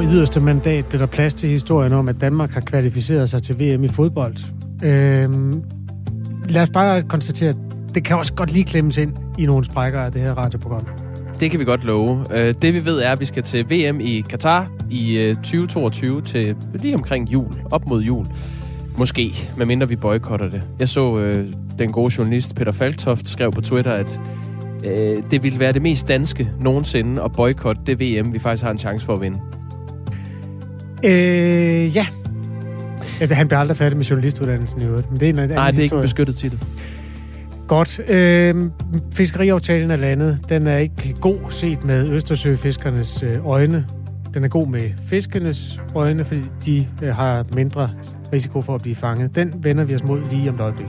På yderste mandat blev der plads til historien om, at Danmark har kvalificeret sig til VM i fodbold. Øhm, lad os bare konstatere, at det kan også godt lige klemmes ind i nogle sprækker af det her radioprogram. Det kan vi godt love. Øh, det vi ved er, at vi skal til VM i Katar i øh, 2022 til lige omkring jul, op mod jul. Måske, medmindre vi boykotter det. Jeg så øh, den gode journalist Peter Faltoft skrev på Twitter, at øh, det ville være det mest danske nogensinde at boykotte det VM, vi faktisk har en chance for at vinde. Øh, ja. Altså, han bliver aldrig færdig med journalistuddannelsen i øvrigt. Men det er en Nej, det er historie. ikke en beskyttet titel. Godt. Øh, fiskeriaftalen er landet. Den er ikke god set med Østersøfiskernes øh, øjne. Den er god med fiskernes øjne, fordi de øh, har mindre risiko for at blive fanget. Den vender vi os mod lige om et øjeblik.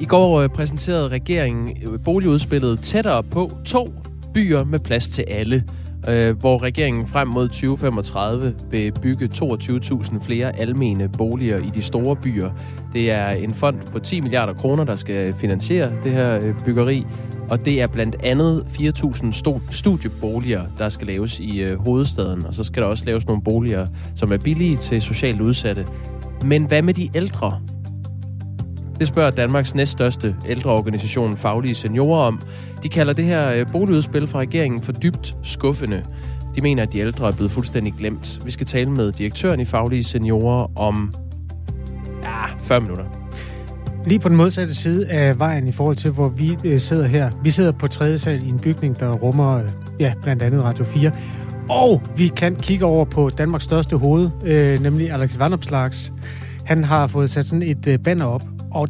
I går øh, præsenterede regeringen øh, boligudspillet tættere på to byer med plads til alle, øh, hvor regeringen frem mod 2035 vil bygge 22.000 flere almene boliger i de store byer. Det er en fond på 10 milliarder kroner, der skal finansiere det her øh, byggeri, og det er blandt andet 4.000 studieboliger, der skal laves i øh, hovedstaden, og så skal der også laves nogle boliger, som er billige til socialt udsatte. Men hvad med de ældre? Det spørger Danmarks næststørste ældreorganisation Faglige Seniorer om. De kalder det her øh, boligudspil fra regeringen for dybt skuffende. De mener, at de ældre er blevet fuldstændig glemt. Vi skal tale med direktøren i Faglige Seniorer om ja, 40 minutter. Lige på den modsatte side af vejen i forhold til, hvor vi øh, sidder her. Vi sidder på tredje sal i en bygning, der rummer øh, ja, blandt andet Radio 4. Og vi kan kigge over på Danmarks største hoved, øh, nemlig Alex Vandopslags. Han har fået sat sådan et øh, banner op, og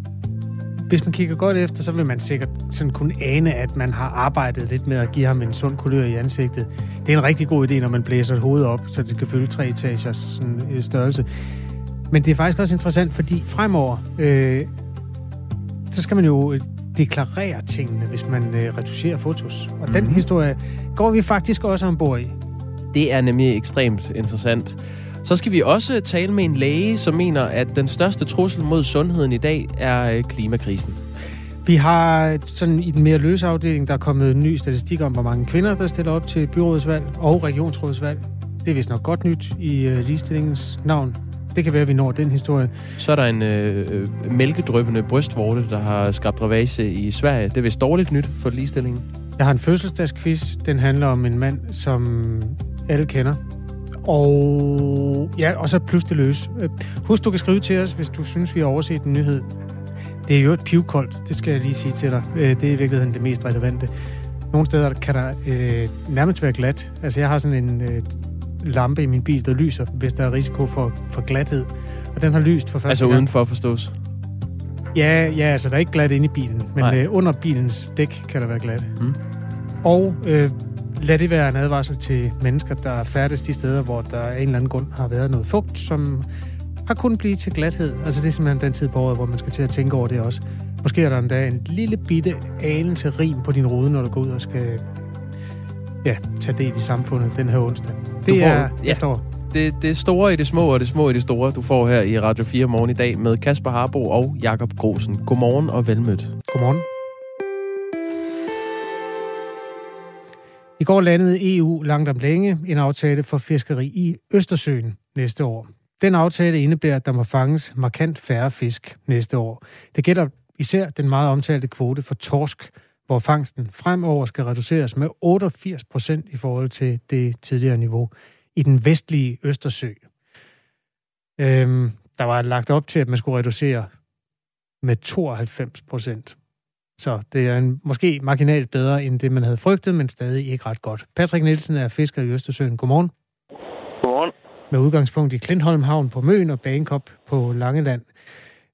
hvis man kigger godt efter, så vil man sikkert sådan kunne ane, at man har arbejdet lidt med at give ham en sund kulør i ansigtet. Det er en rigtig god idé, når man blæser et hoved op, så det kan fylde tre etagers sådan, øh, størrelse. Men det er faktisk også interessant, fordi fremover, øh, så skal man jo deklarere tingene, hvis man øh, retuscherer fotos. Og mm-hmm. den Mhm. historie går vi faktisk også ombord i. Det er nemlig ekstremt interessant. Så skal vi også tale med en læge, som mener, at den største trussel mod sundheden i dag er øh, klimakrisen. Vi har sådan i den mere løse afdeling, der er kommet en ny statistik om, hvor mange kvinder, der stiller op til byrådsvalg og regionsrådsvalg. Det er vist nok godt nyt i øh, ligestillingens navn. Det kan være, at vi når den historie. Så er der en øh, øh, mælkedrøbende brystvorte, der har skabt ravage i Sverige. Det er vist dårligt nyt for ligestillingen. Jeg har en fødselsdagsquiz. Den handler om en mand, som alle kender. Og ja, og så pludselig løs. Øh, Husk, du kan skrive til os, hvis du synes, vi har overset en nyhed. Det er jo et pivkoldt, det skal jeg lige sige til dig. Øh, Det er i virkeligheden det mest relevante. Nogle steder kan der øh, nærmest være glat. Altså, jeg har sådan en øh, lampe i min bil, der lyser, hvis der er risiko for, for glathed. Og den har lyst for første Altså gang. udenfor forstås. Ja, ja, altså der er ikke glat inde i bilen, men Nej. øh, under bilens dæk kan der være glat. Mm. Og øh, lad det være en advarsel til mennesker, der færdes de steder, hvor der af en eller anden grund har været noget fugt, som har kunnet blive til glathed. Altså det er simpelthen den tid på året, hvor man skal til at tænke over det også. Måske er der endda en lille bitte anelse rim på din rude, når du går ud og skal ja, tage del i samfundet den her onsdag. Det får- er ja. efterår. Det, det store i det små, og det små i det store, du får her i Radio 4 morgen i dag med Kasper Harbo og Jakob Grosen. Godmorgen og velmødt. Godmorgen. I går landede EU langt om længe en aftale for fiskeri i Østersøen næste år. Den aftale indebærer, at der må fanges markant færre fisk næste år. Det gælder især den meget omtalte kvote for torsk, hvor fangsten fremover skal reduceres med 88 procent i forhold til det tidligere niveau i den vestlige Østersø. Øhm, der var lagt op til, at man skulle reducere med 92 procent. Så det er en, måske marginalt bedre end det, man havde frygtet, men stadig ikke ret godt. Patrick Nielsen er fisker i Østersøen. Godmorgen. Godmorgen. Med udgangspunkt i Klintholm Havn på Møn og Bagenkop på Langeland.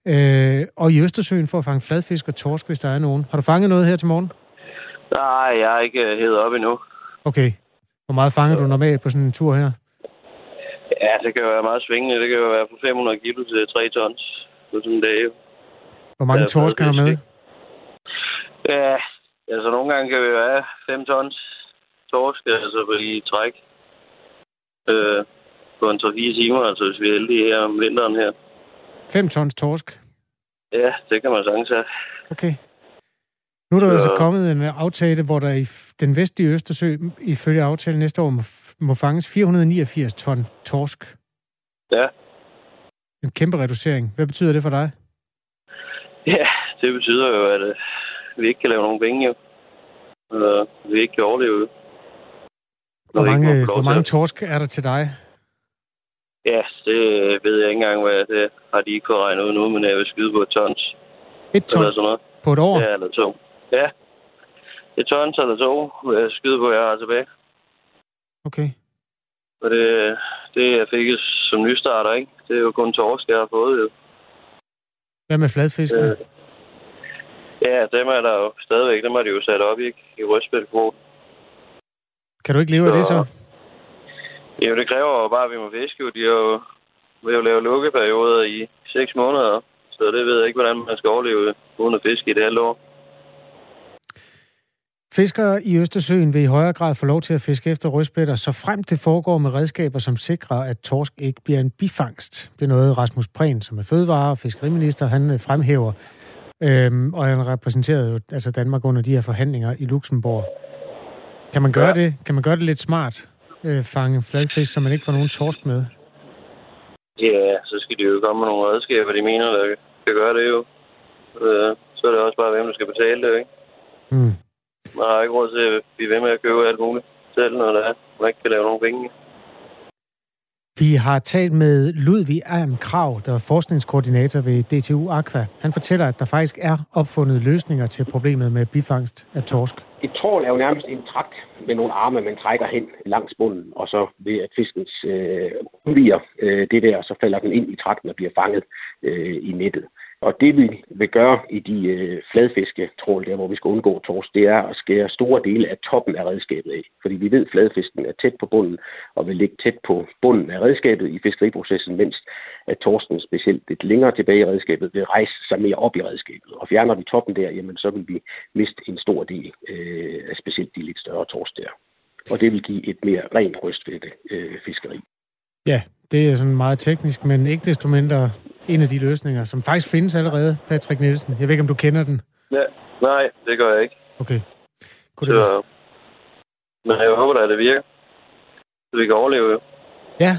Øh, og i Østersøen for at fange fladfisk og torsk, hvis der er nogen. Har du fanget noget her til morgen? Nej, jeg er ikke hævet op endnu. Okay. Hvor meget fanger du normalt på sådan en tur her? Ja, det kan jo være meget svingende. Det kan jo være fra 500 kilo til 3 tons på sådan en dag. Hvor mange torsk har du med? fladfisk, Ja, altså nogle gange kan vi være 5 tons torsk, altså på i træk. Øh, på en 3-4 timer, altså hvis vi er heldige her om vinteren her. 5 tons torsk. Ja, det kan man sagtens have. Okay. Nu er der Så- altså kommet en aftale, hvor der i den vestlige Østersø, ifølge aftalen næste år, må, må fanges 489 ton torsk. Ja. En kæmpe reducering. Hvad betyder det for dig? Ja, det betyder jo, at øh, vi ikke kan lave nogen penge, jo. Eller vi ikke kan overleve. Hvor mange, hvor mange torsk er der til dig? Ja, det ved jeg ikke engang, hvad det har de ikke kunnet regne ud nu, men jeg vil skyde på et tons. Et ton Eller sådan noget. på et år? Ja, eller to. Ja. Et tons eller to vil jeg skyde på, jeg har tilbage. Okay. Og det, det jeg fik som nystarter, ikke? Det er jo kun torsk, jeg har fået, jo. Hvad med fladfiskene? Øh, ja, dem er der jo stadigvæk. Dem er de jo sat op, ikke? I rødspældkvoten. Kan du ikke leve af det så? Jo, det kræver jo bare, at vi må fiske. De har jo, vil jo lave lukkeperioder i seks måneder. Så det ved jeg ikke, hvordan man skal overleve uden at fiske i det halve år. Fiskere i Østersøen vil i højere grad få lov til at fiske efter rødspætter, så frem det foregår med redskaber, som sikrer, at torsk ikke bliver en bifangst. Det er noget, Rasmus Prehn, som er fødevare- og fiskeriminister, han øh, fremhæver. Øhm, og han repræsenterede jo altså Danmark under de her forhandlinger i Luxembourg. Kan man gøre ja. det? Kan man gøre det lidt smart? Øh, fange fladfisk, så man ikke får nogen torsk med? Ja, så skal de jo komme med nogle redskaber, de mener, der kan gøre det jo. Øh, så er det også bare, hvem der skal betale det, ikke? Mm. Man har ikke råd til at blive ved med at købe alt muligt selv, når der er. man ikke kan lave nogen penge. Vi har talt med Ludvig Arm Krav, der er forskningskoordinator ved DTU Aqua. Han fortæller, at der faktisk er opfundet løsninger til problemet med bifangst af torsk. Et trål er jo nærmest en trakt med nogle arme, man trækker hen langs bunden, og så ved at fiskens øh, udviger øh, det der, så falder den ind i trakten og bliver fanget øh, i nettet. Og det vi vil gøre i de øh, fladfisketrål, der hvor vi skal undgå torsk, det er at skære store dele af toppen af redskabet af. Fordi vi ved, at fladfisken er tæt på bunden og vil ligge tæt på bunden af redskabet i fiskeriprocessen, mens at torsken specielt lidt længere tilbage i redskabet vil rejse sig mere op i redskabet. Og fjerner vi toppen der, jamen så vil vi miste en stor del øh, af specielt de lidt større torsk der. Og det vil give et mere rent rystfælde øh, fiskeri. Ja, det er sådan meget teknisk, men ikke desto mindre en af de løsninger, som faktisk findes allerede, Patrick Nielsen. Jeg ved ikke, om du kender den? Ja, nej, det gør jeg ikke. Okay. Kunne så, det men jeg håber da, at det virker. Så vi kan overleve jo. Ja.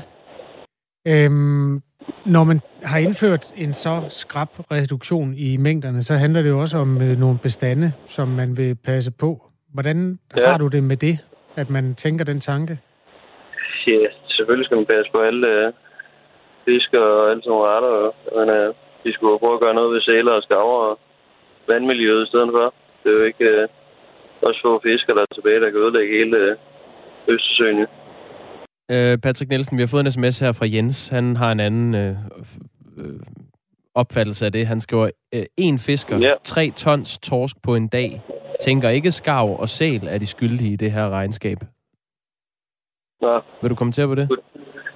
Øhm, når man har indført en så skrab reduktion i mængderne, så handler det jo også om øh, nogle bestande, som man vil passe på. Hvordan ja. har du det med det, at man tænker den tanke? Ja, selvfølgelig skal man passe på alle øh, fisk og alle sådan nogle arter. Men øh, vi skulle prøve at gøre noget ved sæler og skaver og vandmiljøet i stedet for. Det er jo ikke øh, også få fisker, der er tilbage, der kan ødelægge hele øh, Østersøen. Øh, Patrick Nielsen, vi har fået en sms her fra Jens. Han har en anden øh, øh, opfattelse af det. Han skriver, øh, en fisker, ja. tre tons torsk på en dag. Tænker ikke skarv og sæl er de skyldige i det her regnskab. Nå. Vil du kommentere på det?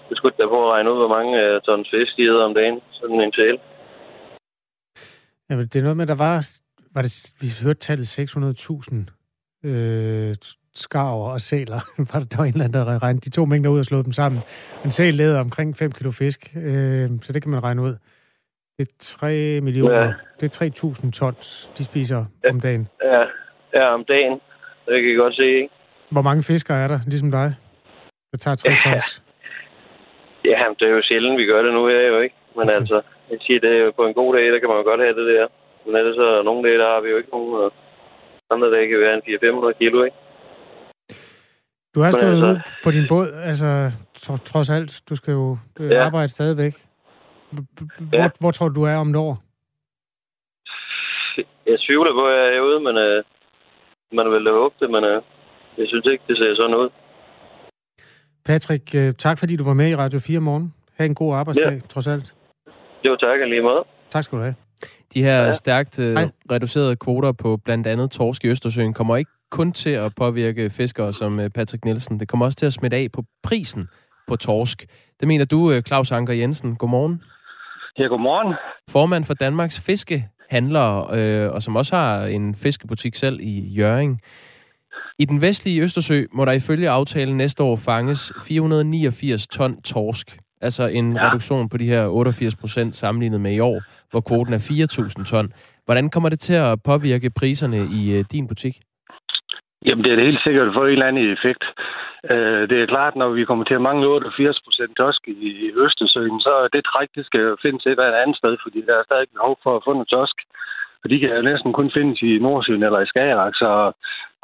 Det skulle da på at regne ud, hvor mange uh, tons fisk de om dagen. Sådan en sæl. Ja, det er noget med, der var, var det, vi hørte tallet 600.000 øh, skarver og sæler. var der, der var en eller anden, der regnede de to mængder ud og slog dem sammen. En sæl leder omkring 5 kilo fisk, øh, så det kan man regne ud. Det er 3 millioner, ja. det er 3.000 tons, de spiser ja. om dagen. Ja. ja, om dagen. Det kan jeg godt se, ikke? Hvor mange fiskere er der, ligesom dig? Der tager 3 tons. Ja, det er jo sjældent, vi gør det nu her jo ikke. Men okay. altså, jeg siger, det er jo på en god dag, der kan man jo godt have det der. Men ellers så nogle dage, der har vi jo ikke nogen. Og andre dage kan være en 400-500 kilo, ikke? Du har stået altså, ude på din båd, altså trods alt. Du skal jo øh, ja. arbejde stadigvæk. Hvor, ja. hvor tror du, du er om et år? Jeg tvivler på, at jeg er herude, men øh, man vil da håbe det, men øh, jeg synes ikke, det ser sådan ud. Patrick, øh, tak fordi du var med i Radio 4 morgen. Ha' en god arbejdsdag, ja. trods alt. Jo, tak lige måde. Tak skal du have. De her ja. stærkt uh, reducerede kvoter på blandt andet torsk i Østersøen kommer ikke kun til at påvirke fiskere som uh, Patrick Nielsen. Det kommer også til at smitte af på prisen på torsk. Det mener du, uh, Claus Anker Jensen. Godmorgen. Ja, godmorgen. Formand for Danmarks Fiskehandlere, øh, og som også har en fiskebutik selv i Jøring. I den vestlige Østersø må der ifølge aftalen næste år fanges 489 ton torsk. Altså en ja. reduktion på de her 88 procent sammenlignet med i år, hvor kvoten er 4.000 ton. Hvordan kommer det til at påvirke priserne i uh, din butik? Jamen, det er det helt sikkert få en eller anden effekt. Øh, det er klart, når vi kommer til at mangle 88 procent tosk i Østersøen, så er det træk, det skal findes et eller andet sted, fordi der er stadig behov for at få noget tosk. Og de kan jo næsten kun findes i Nordsøen eller i Skagerrak, så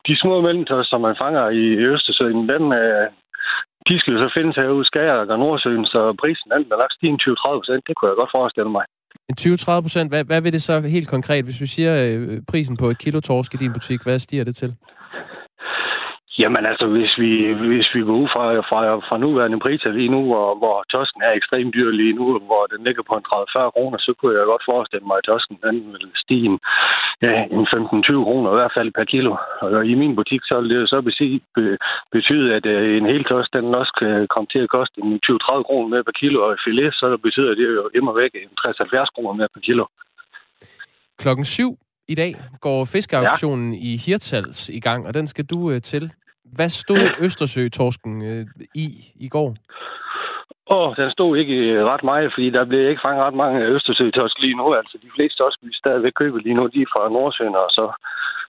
de små mellemtosk, som man fanger i Østersøen, dem, øh, de skal jo så findes herude i Skagerrak og Nordsøen, så prisen den er nok stige 20-30 procent. Det kunne jeg godt forestille mig. 20-30 procent, hvad, hvad vil det så helt konkret, hvis vi siger øh, prisen på et kilo torsk i din butik, hvad stiger det til? Jamen altså, hvis vi, hvis vi går ud fra, fra, fra nuværende priser lige nu, hvor, hvor tosken er ekstremt dyr lige nu, hvor den ligger på en 30-40 kroner, så kunne jeg godt forestille mig, at tosken den vil stige en, ja, en 15-20 kroner i hvert fald per kilo. Og i min butik, så vil det så betyde, at øh, en hel tosk, den også kan komme til at koste en 20-30 kroner mere per kilo, og filet, så betyder det jo immer væk en 60-70 kroner mere per kilo. Klokken syv i dag går fiskeauktionen ja. i Hirtals i gang, og den skal du øh, til. Hvad stod Østersø-torsken øh, i i går? Åh, oh, den stod ikke øh, ret meget, fordi der blev ikke fanget ret mange Østersø-torsk lige nu. Altså, de fleste torsk, vi stadigvæk køber lige nu, de er fra Nordsøen og så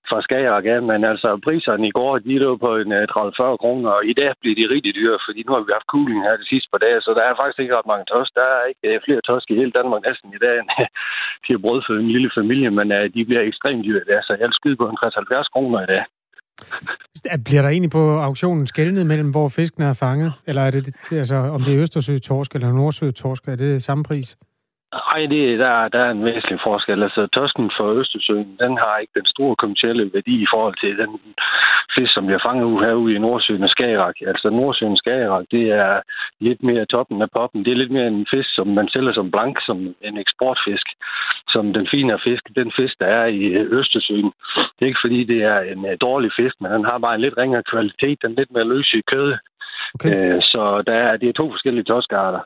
fra Skagerrak af. Men altså, priserne i går, de lå på en 30-40 øh, kroner, og i dag bliver de rigtig dyre, fordi nu har vi haft cooling her de sidste par dage, så der er faktisk ikke ret mange torsk. Der er ikke øh, flere torsk i hele Danmark næsten i dag, end de har brød for en lille familie, men de bliver ekstremt dyre i dag, så jeg vil skyde på en 60-70 kroner i dag. Bliver der egentlig på auktionen skældnet mellem, hvor fisken er fanget? Eller er det, altså, om det er Østersø-torsk eller Nordsø-torsk, er det samme pris? Nej, det, der, der er en væsentlig forskel. Altså, tosken for Østersøen, den har ikke den store kommercielle værdi i forhold til den fisk, som bliver fanget ud herude i Nordsøen og Skagerak. Altså, Nordsøen og Skagerak, det er lidt mere toppen af poppen. Det er lidt mere en fisk, som man sælger som blank, som en eksportfisk. Som den fine fisk, den fisk, der er i Østersøen. Det er ikke fordi, det er en uh, dårlig fisk, men den har bare en lidt ringere kvalitet. Den er lidt mere løs i kød. Okay. Uh, så der er, det er to forskellige toskarter.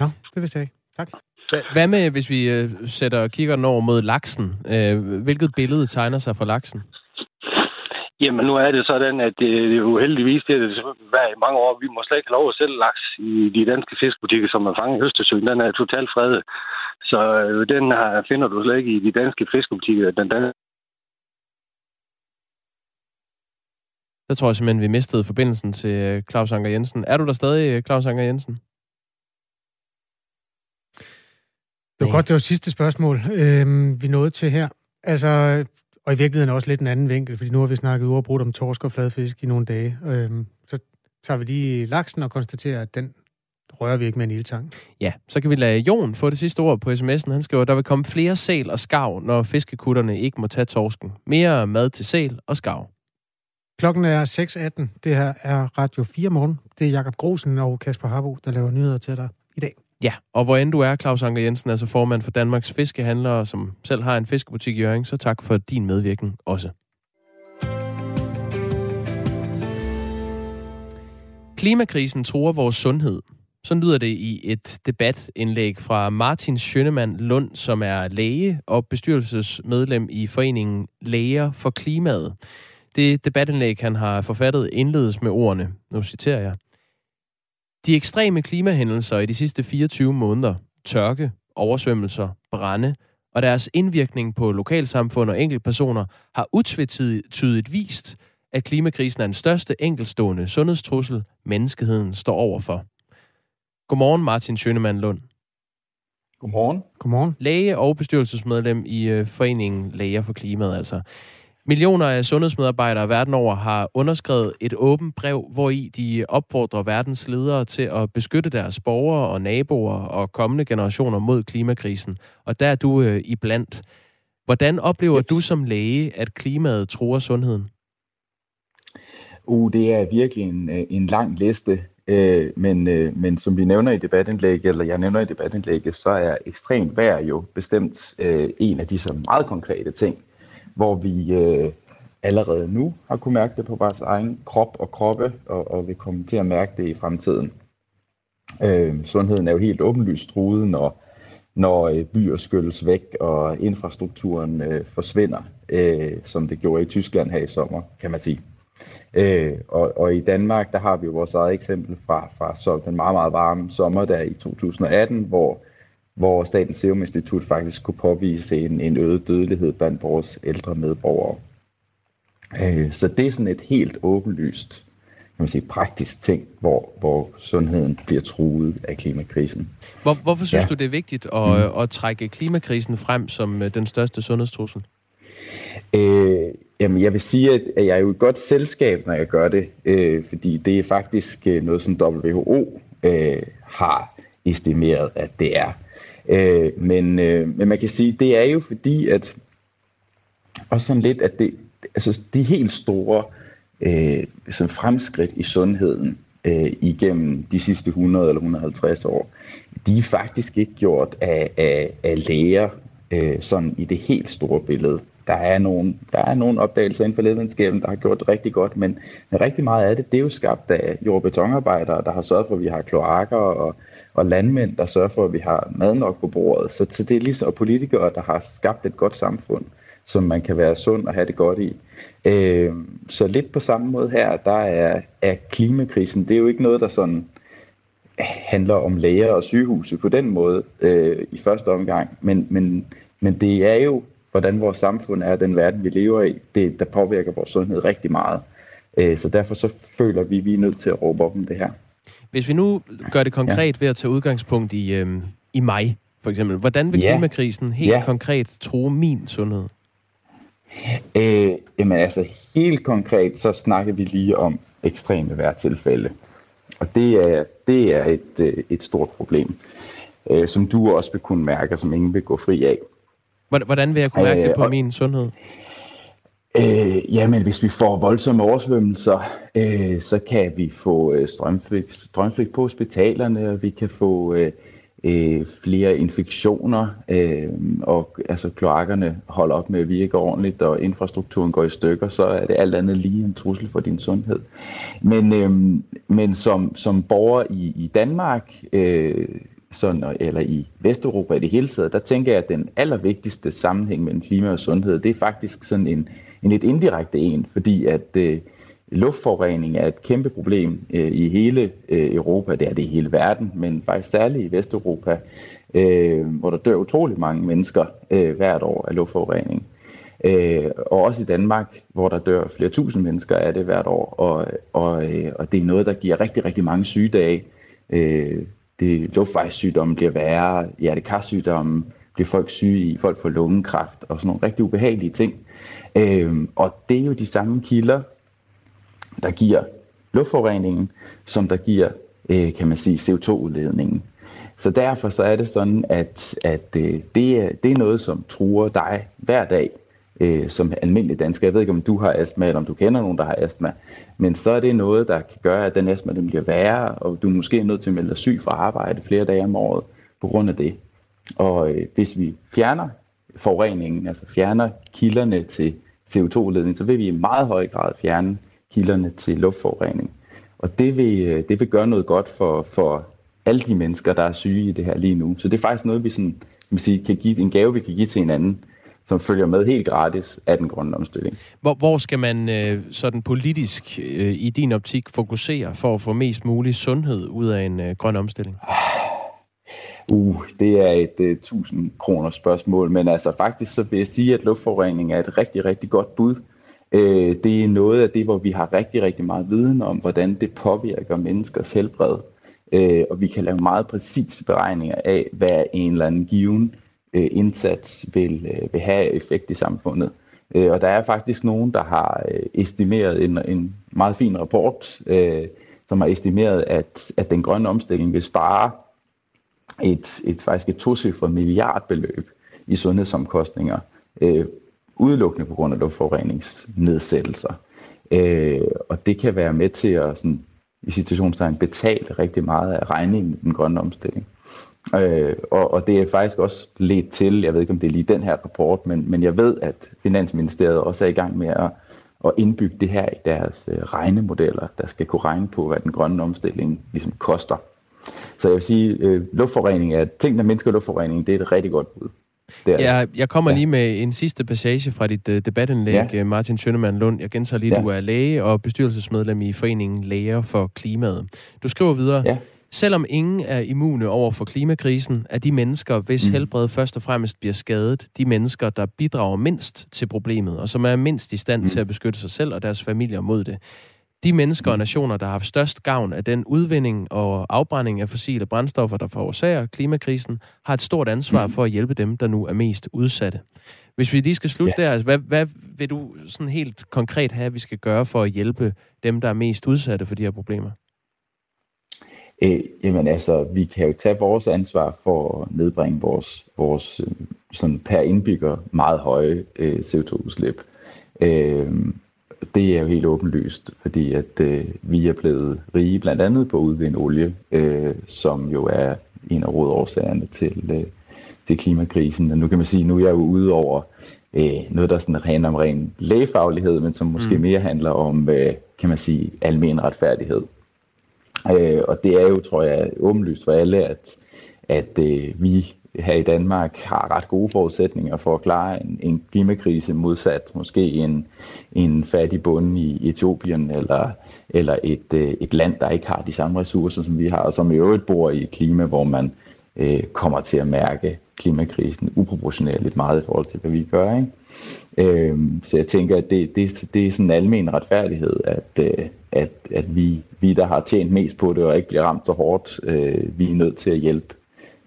Ja, det vidste jeg ikke. Tak. Hvad med, hvis vi øh, sætter kigger over mod laksen? Øh, hvilket billede tegner sig for laksen? Jamen, nu er det sådan, at det, det er jo heldigvis, det er hver i mange år. Vi må slet ikke have lov at sælge laks i de danske fiskebutikker, som er fanget i Østersøen. Den er totalt fredet. Så øh, den her finder du slet ikke i de danske fiskebutikker. Den, den Så tror jeg simpelthen, vi mistede forbindelsen til Claus Anker Jensen. Er du der stadig, Claus Anker Jensen? Det var godt, det var sidste spørgsmål, øh, vi nåede til her. Altså, og i virkeligheden også lidt en anden vinkel, fordi nu har vi snakket uafbrudt om torsk og fladfisk i nogle dage. Øh, så tager vi lige laksen og konstaterer, at den rører vi ikke med en ildtang. Ja, så kan vi lade Jon få det sidste ord på sms'en. Han skriver, der vil komme flere sæl og skav, når fiskekutterne ikke må tage torsken. Mere mad til sæl og skav. Klokken er 6.18. Det her er Radio 4 morgen. Det er Jakob Grosen og Kasper Harbo, der laver nyheder til dig i dag. Ja, og hvor end du er, Claus Anker Jensen, altså formand for Danmarks Fiskehandlere, som selv har en fiskebutik i Jørgen, så tak for din medvirken også. Klimakrisen truer vores sundhed. Så lyder det i et debatindlæg fra Martin Schønemann Lund, som er læge og bestyrelsesmedlem i foreningen Læger for Klimaet. Det debatindlæg, han har forfattet, indledes med ordene, nu citerer jeg. De ekstreme klimahændelser i de sidste 24 måneder, tørke, oversvømmelser, brænde og deres indvirkning på lokalsamfund og enkeltpersoner har utvetydigt vist, at klimakrisen er den største enkelstående sundhedstrussel, menneskeheden står overfor. Godmorgen, Martin Schønemann Lund. Godmorgen. Godmorgen. Læge og bestyrelsesmedlem i øh, Foreningen Læger for Klimaet, altså. Millioner af sundhedsmedarbejdere verden over har underskrevet et åbent brev, hvor i de opfordrer verdens ledere til at beskytte deres borgere og naboer og kommende generationer mod klimakrisen. Og der er du øh, iblandt. Hvordan oplever du som læge, at klimaet truer sundheden? Uh, det er virkelig en, øh, en lang liste. Øh, men, øh, men som vi nævner i debatindlægget, eller jeg nævner i debatindlægget, så er ekstremt vejr jo bestemt øh, en af de så meget konkrete ting, hvor vi øh, allerede nu har kunne mærke det på vores egen krop og kroppe, og, og vil komme til at mærke det i fremtiden. Øh, sundheden er jo helt åbenlyst truet, når, når øh, byer skylles væk, og infrastrukturen øh, forsvinder, øh, som det gjorde i Tyskland her i sommer, kan man sige. Øh, og, og i Danmark, der har vi jo vores eget eksempel fra, fra så den meget, meget varme sommer der i 2018, hvor hvor Statens Serum Institut faktisk kunne påvise en, en øget dødelighed blandt vores ældre medborgere. Øh, så det er sådan et helt åbenlyst man sige, praktisk ting, hvor, hvor sundheden bliver truet af klimakrisen. Hvor, hvorfor synes ja. du, det er vigtigt at, mm. at trække klimakrisen frem som øh, den største sundhedstrussel? Øh, jamen, jeg vil sige, at jeg er jo et godt selskab, når jeg gør det, øh, fordi det er faktisk øh, noget, som WHO øh, har estimeret, at det er. Øh, men, øh, men man kan sige, det er jo fordi, at også sådan lidt, at det, altså de helt store øh, sådan fremskridt i sundheden øh, igennem de sidste 100 eller 150 år, de er faktisk ikke gjort af, af, af læger øh, sådan i det helt store billede. Der er nogle, der er nogle opdagelser inden for lægevidenskaben, der har gjort det rigtig godt, men, men rigtig meget af det, det er jo skabt af jord- og betonarbejdere, der har sørget for, at vi har kloakker og, og landmænd, der sørger for, at vi har mad nok på bordet. Så, til det er ligesom og politikere, der har skabt et godt samfund, som man kan være sund og have det godt i. Øh, så lidt på samme måde her, der er, er klimakrisen, det er jo ikke noget, der sådan handler om læger og sygehuse på den måde øh, i første omgang, men, men, men det er jo, hvordan vores samfund er, den verden, vi lever i, det, der påvirker vores sundhed rigtig meget. Øh, så derfor så føler vi, at vi er nødt til at råbe op om det her. Hvis vi nu gør det konkret ja. ved at tage udgangspunkt i, øh, i mig, for eksempel. Hvordan vil klimakrisen helt ja. konkret true min sundhed? Øh, jamen altså helt konkret, så snakker vi lige om ekstreme vejrtilfælde. Og det er, det er et, øh, et stort problem, øh, som du også vil kunne mærke, som ingen vil gå fri af. Hvordan vil jeg kunne mærke øh, det på og, min sundhed? Øh, jamen, hvis vi får voldsomme oversvømmelser, øh, så kan vi få øh, strømflægt på hospitalerne, og vi kan få øh, øh, flere infektioner, øh, og altså kloakkerne holder op med at virke ordentligt, og infrastrukturen går i stykker, så er det alt andet lige en trussel for din sundhed. Men, øh, men som, som borger i, i Danmark, øh, sådan, eller i Vesteuropa i det hele taget, der tænker jeg, at den allervigtigste sammenhæng mellem klima og sundhed, det er faktisk sådan en, en lidt indirekte en, fordi at øh, luftforurening er et kæmpe problem øh, i hele øh, Europa, det er det i hele verden, men faktisk særligt i Vesteuropa, øh, hvor der dør utrolig mange mennesker øh, hvert år af luftforurening. Øh, og også i Danmark, hvor der dør flere tusind mennesker af det hvert år, og, og, øh, og det er noget, der giver rigtig, rigtig mange sygedage. Øh, det, luftvejssygdomme bliver værre, hjertekarsygdomme bliver folk syge i, folk får lungekræft og sådan nogle rigtig ubehagelige ting. Øhm, og det er jo de samme kilder, der giver luftforureningen, som der giver, øh, kan man sige, CO2-udledningen. Så derfor så er det sådan, at, at øh, det, er, det er noget, som truer dig hver dag øh, som almindelig dansker. Jeg ved ikke, om du har astma, eller om du kender nogen, der har astma. Men så er det noget, der kan gøre, at den astma den bliver værre, og du er måske nødt til at melde dig syg fra arbejde flere dage om året på grund af det. Og øh, hvis vi fjerner forureningen, altså fjerner kilderne til CO2-udledning, så vil vi i meget høj grad fjerne kilderne til luftforurening. Og det vil, øh, det vil gøre noget godt for, for alle de mennesker, der er syge i det her lige nu. Så det er faktisk noget, vi sådan, kan, sige, kan give, en gave, vi kan give til hinanden, som følger med helt gratis af den grønne omstilling. Hvor, hvor skal man øh, sådan politisk øh, i din optik fokusere for at få mest mulig sundhed ud af en grøn omstilling? Uh, det er et uh, 1000 kroner spørgsmål, men altså faktisk så vil jeg sige, at luftforurening er et rigtig, rigtig godt bud. Øh, det er noget af det, hvor vi har rigtig, rigtig meget viden om, hvordan det påvirker menneskers helbred. Øh, og vi kan lave meget præcise beregninger af, hvad en eller anden given øh, Øh, indsats vil, øh, vil have effekt i samfundet. Øh, og der er faktisk nogen, der har øh, estimeret en, en meget fin rapport, øh, som har estimeret, at, at den grønne omstilling vil spare et, et faktisk et tocifret milliardbeløb i sundhedsomkostninger øh, udelukkende på grund af luftforureningsnedsættelser. Øh, og det kan være med til at sådan, i situationstegn betale rigtig meget af regningen i den grønne omstilling. Øh, og, og det er faktisk også ledt til, jeg ved ikke om det er lige den her rapport, men, men jeg ved, at Finansministeriet også er i gang med at, at indbygge det her i deres øh, regnemodeller, der skal kunne regne på, hvad den grønne omstilling ligesom koster. Så jeg vil sige, øh, luftforurening er, ting, der mindsker luftforurening, det er et rigtig godt bud. Det ja, jeg kommer ja. lige med en sidste passage fra dit uh, debatindlæg, ja. Øh, Martin Schønemann Lund. Jeg gentager lige, ja. du er læge og bestyrelsesmedlem i Foreningen Læger for Klimaet. Du skriver videre, ja. Selvom ingen er immune over for klimakrisen, er de mennesker, hvis mm. helbred først og fremmest bliver skadet, de mennesker, der bidrager mindst til problemet, og som er mindst i stand mm. til at beskytte sig selv og deres familier mod det. de mennesker og nationer, der har haft størst gavn af den udvinding og afbrænding af fossile brændstoffer, der forårsager klimakrisen, har et stort ansvar mm. for at hjælpe dem, der nu er mest udsatte. Hvis vi lige skal slutte ja. der, altså, hvad, hvad vil du sådan helt konkret have, at vi skal gøre for at hjælpe dem, der er mest udsatte for de her problemer? Øh, jamen altså, vi kan jo tage vores ansvar for at nedbringe vores, vores øh, sådan per indbygger meget høje øh, CO2-udslip. Øh, det er jo helt åbenlyst, fordi at øh, vi er blevet rige blandt andet på at udvinde olie, øh, som jo er en af rådårsagerne til, øh, til klimakrisen. Og nu kan man sige, nu er jeg jo ude over øh, noget, der sådan handler om ren lægefaglighed, men som måske mm. mere handler om, øh, kan man sige, almen retfærdighed. Øh, og det er jo, tror jeg, åbenlyst for alle, at, at øh, vi her i Danmark har ret gode forudsætninger for at klare en, en klimakrise modsat måske en, en fattig bund i Etiopien eller, eller et, øh, et land, der ikke har de samme ressourcer, som vi har, og som i øvrigt bor i et klima, hvor man øh, Øh, kommer til at mærke klimakrisen uproportionerligt meget i forhold til, hvad vi gør. Ikke? Øh, så jeg tænker, at det, det, det er sådan en almen retfærdighed, at, øh, at, at vi, vi, der har tjent mest på det og ikke bliver ramt så hårdt, øh, vi er nødt til at hjælpe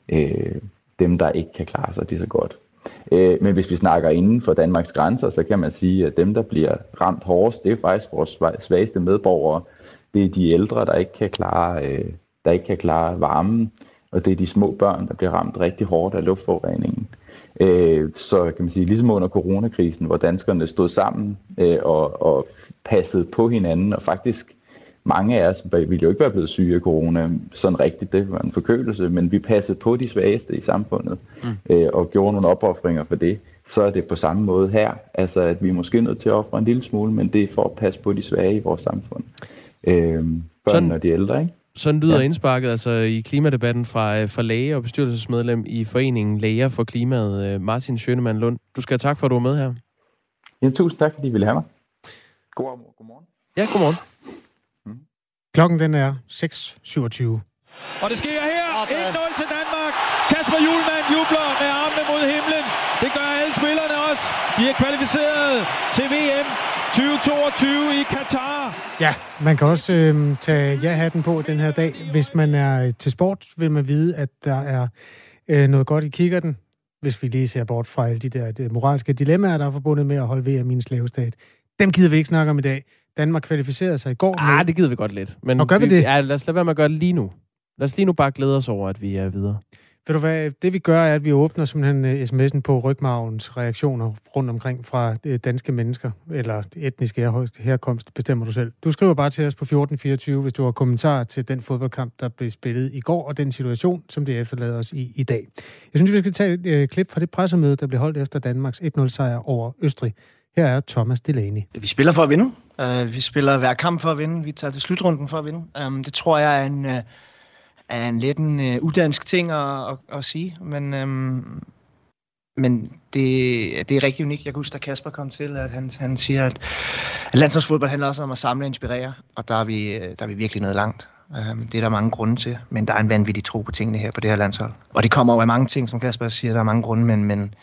øh, dem, der ikke kan klare sig lige så godt. Øh, men hvis vi snakker inden for Danmarks grænser, så kan man sige, at dem, der bliver ramt hårdest, det er faktisk vores svageste medborgere. Det er de ældre, der ikke kan klare, øh, der ikke kan klare varmen, og det er de små børn, der bliver ramt rigtig hårdt af luftforureningen. Øh, så kan man sige, ligesom under coronakrisen, hvor danskerne stod sammen øh, og, og passede på hinanden, og faktisk mange af os ville jo ikke være blevet syge af corona sådan rigtigt, det var en forkølelse, men vi passede på de svageste i samfundet mm. øh, og gjorde nogle opoffringer for det. Så er det på samme måde her, altså at vi er måske nødt til at ofre en lille smule, men det er for at passe på de svage i vores samfund. Øh, børn og de ældre, ikke? Sådan lyder ja. indsparket altså i klimadebatten fra, øh, fra læge og bestyrelsesmedlem i Foreningen Læger for Klimaet, øh, Martin Schønemann Lund. Du skal have tak for, at du var med her. Ja, tusind tak, fordi I ville have mig. God, godmorgen. Ja, godmorgen. Mm. Klokken den er 6.27. Og det sker her. 1-0 til Danmark. Kasper Julemand jubler med armene mod himlen. Det gør alle spillerne også. De er kvalificeret til VM 2022 i Katar. Ja, man kan også øh, tage ja-hatten på den her dag. Hvis man er til sport, vil man vide, at der er øh, noget godt i kikkerten, hvis vi lige ser bort fra alle de der de moralske dilemmaer, der er forbundet med at holde VM i en slavestat. Dem gider vi ikke snakke om i dag. Danmark kvalificerede sig i går. Ah, med... det gider vi godt lidt. Men Og gør vi, vi det? Ja, lad os lade være med at gøre det lige nu. Lad os lige nu bare glæde os over, at vi er videre. Ved du hvad, det vi gør, er, at vi åbner simpelthen øh, sms'en på rygmavens reaktioner rundt omkring fra øh, danske mennesker, eller etniske herkomst, bestemmer du selv. Du skriver bare til os på 1424, hvis du har kommentarer til den fodboldkamp, der blev spillet i går, og den situation, som det efterlader os i i dag. Jeg synes, vi skal tage et øh, klip fra det pressemøde, der blev holdt efter Danmarks 1-0-sejr over Østrig. Her er Thomas Delaney. Vi spiller for at vinde. Uh, vi spiller hver kamp for at vinde. Vi tager til slutrunden for at vinde. Um, det tror jeg er en... Uh, er en lidt en uh, udansk ting at, at, at sige, men, øhm, men det, det er rigtig unikt. Jeg kan huske, da Kasper kom til, at han, han siger, at, at landsholdsfodbold handler også om at samle og inspirere, og der er vi, øh, der er vi virkelig noget langt. Øhm, det er der mange grunde til, men der er en vanvittig tro på tingene her på det her landshold. Og det kommer jo af mange ting, som Kasper siger, der er mange grunde, men, men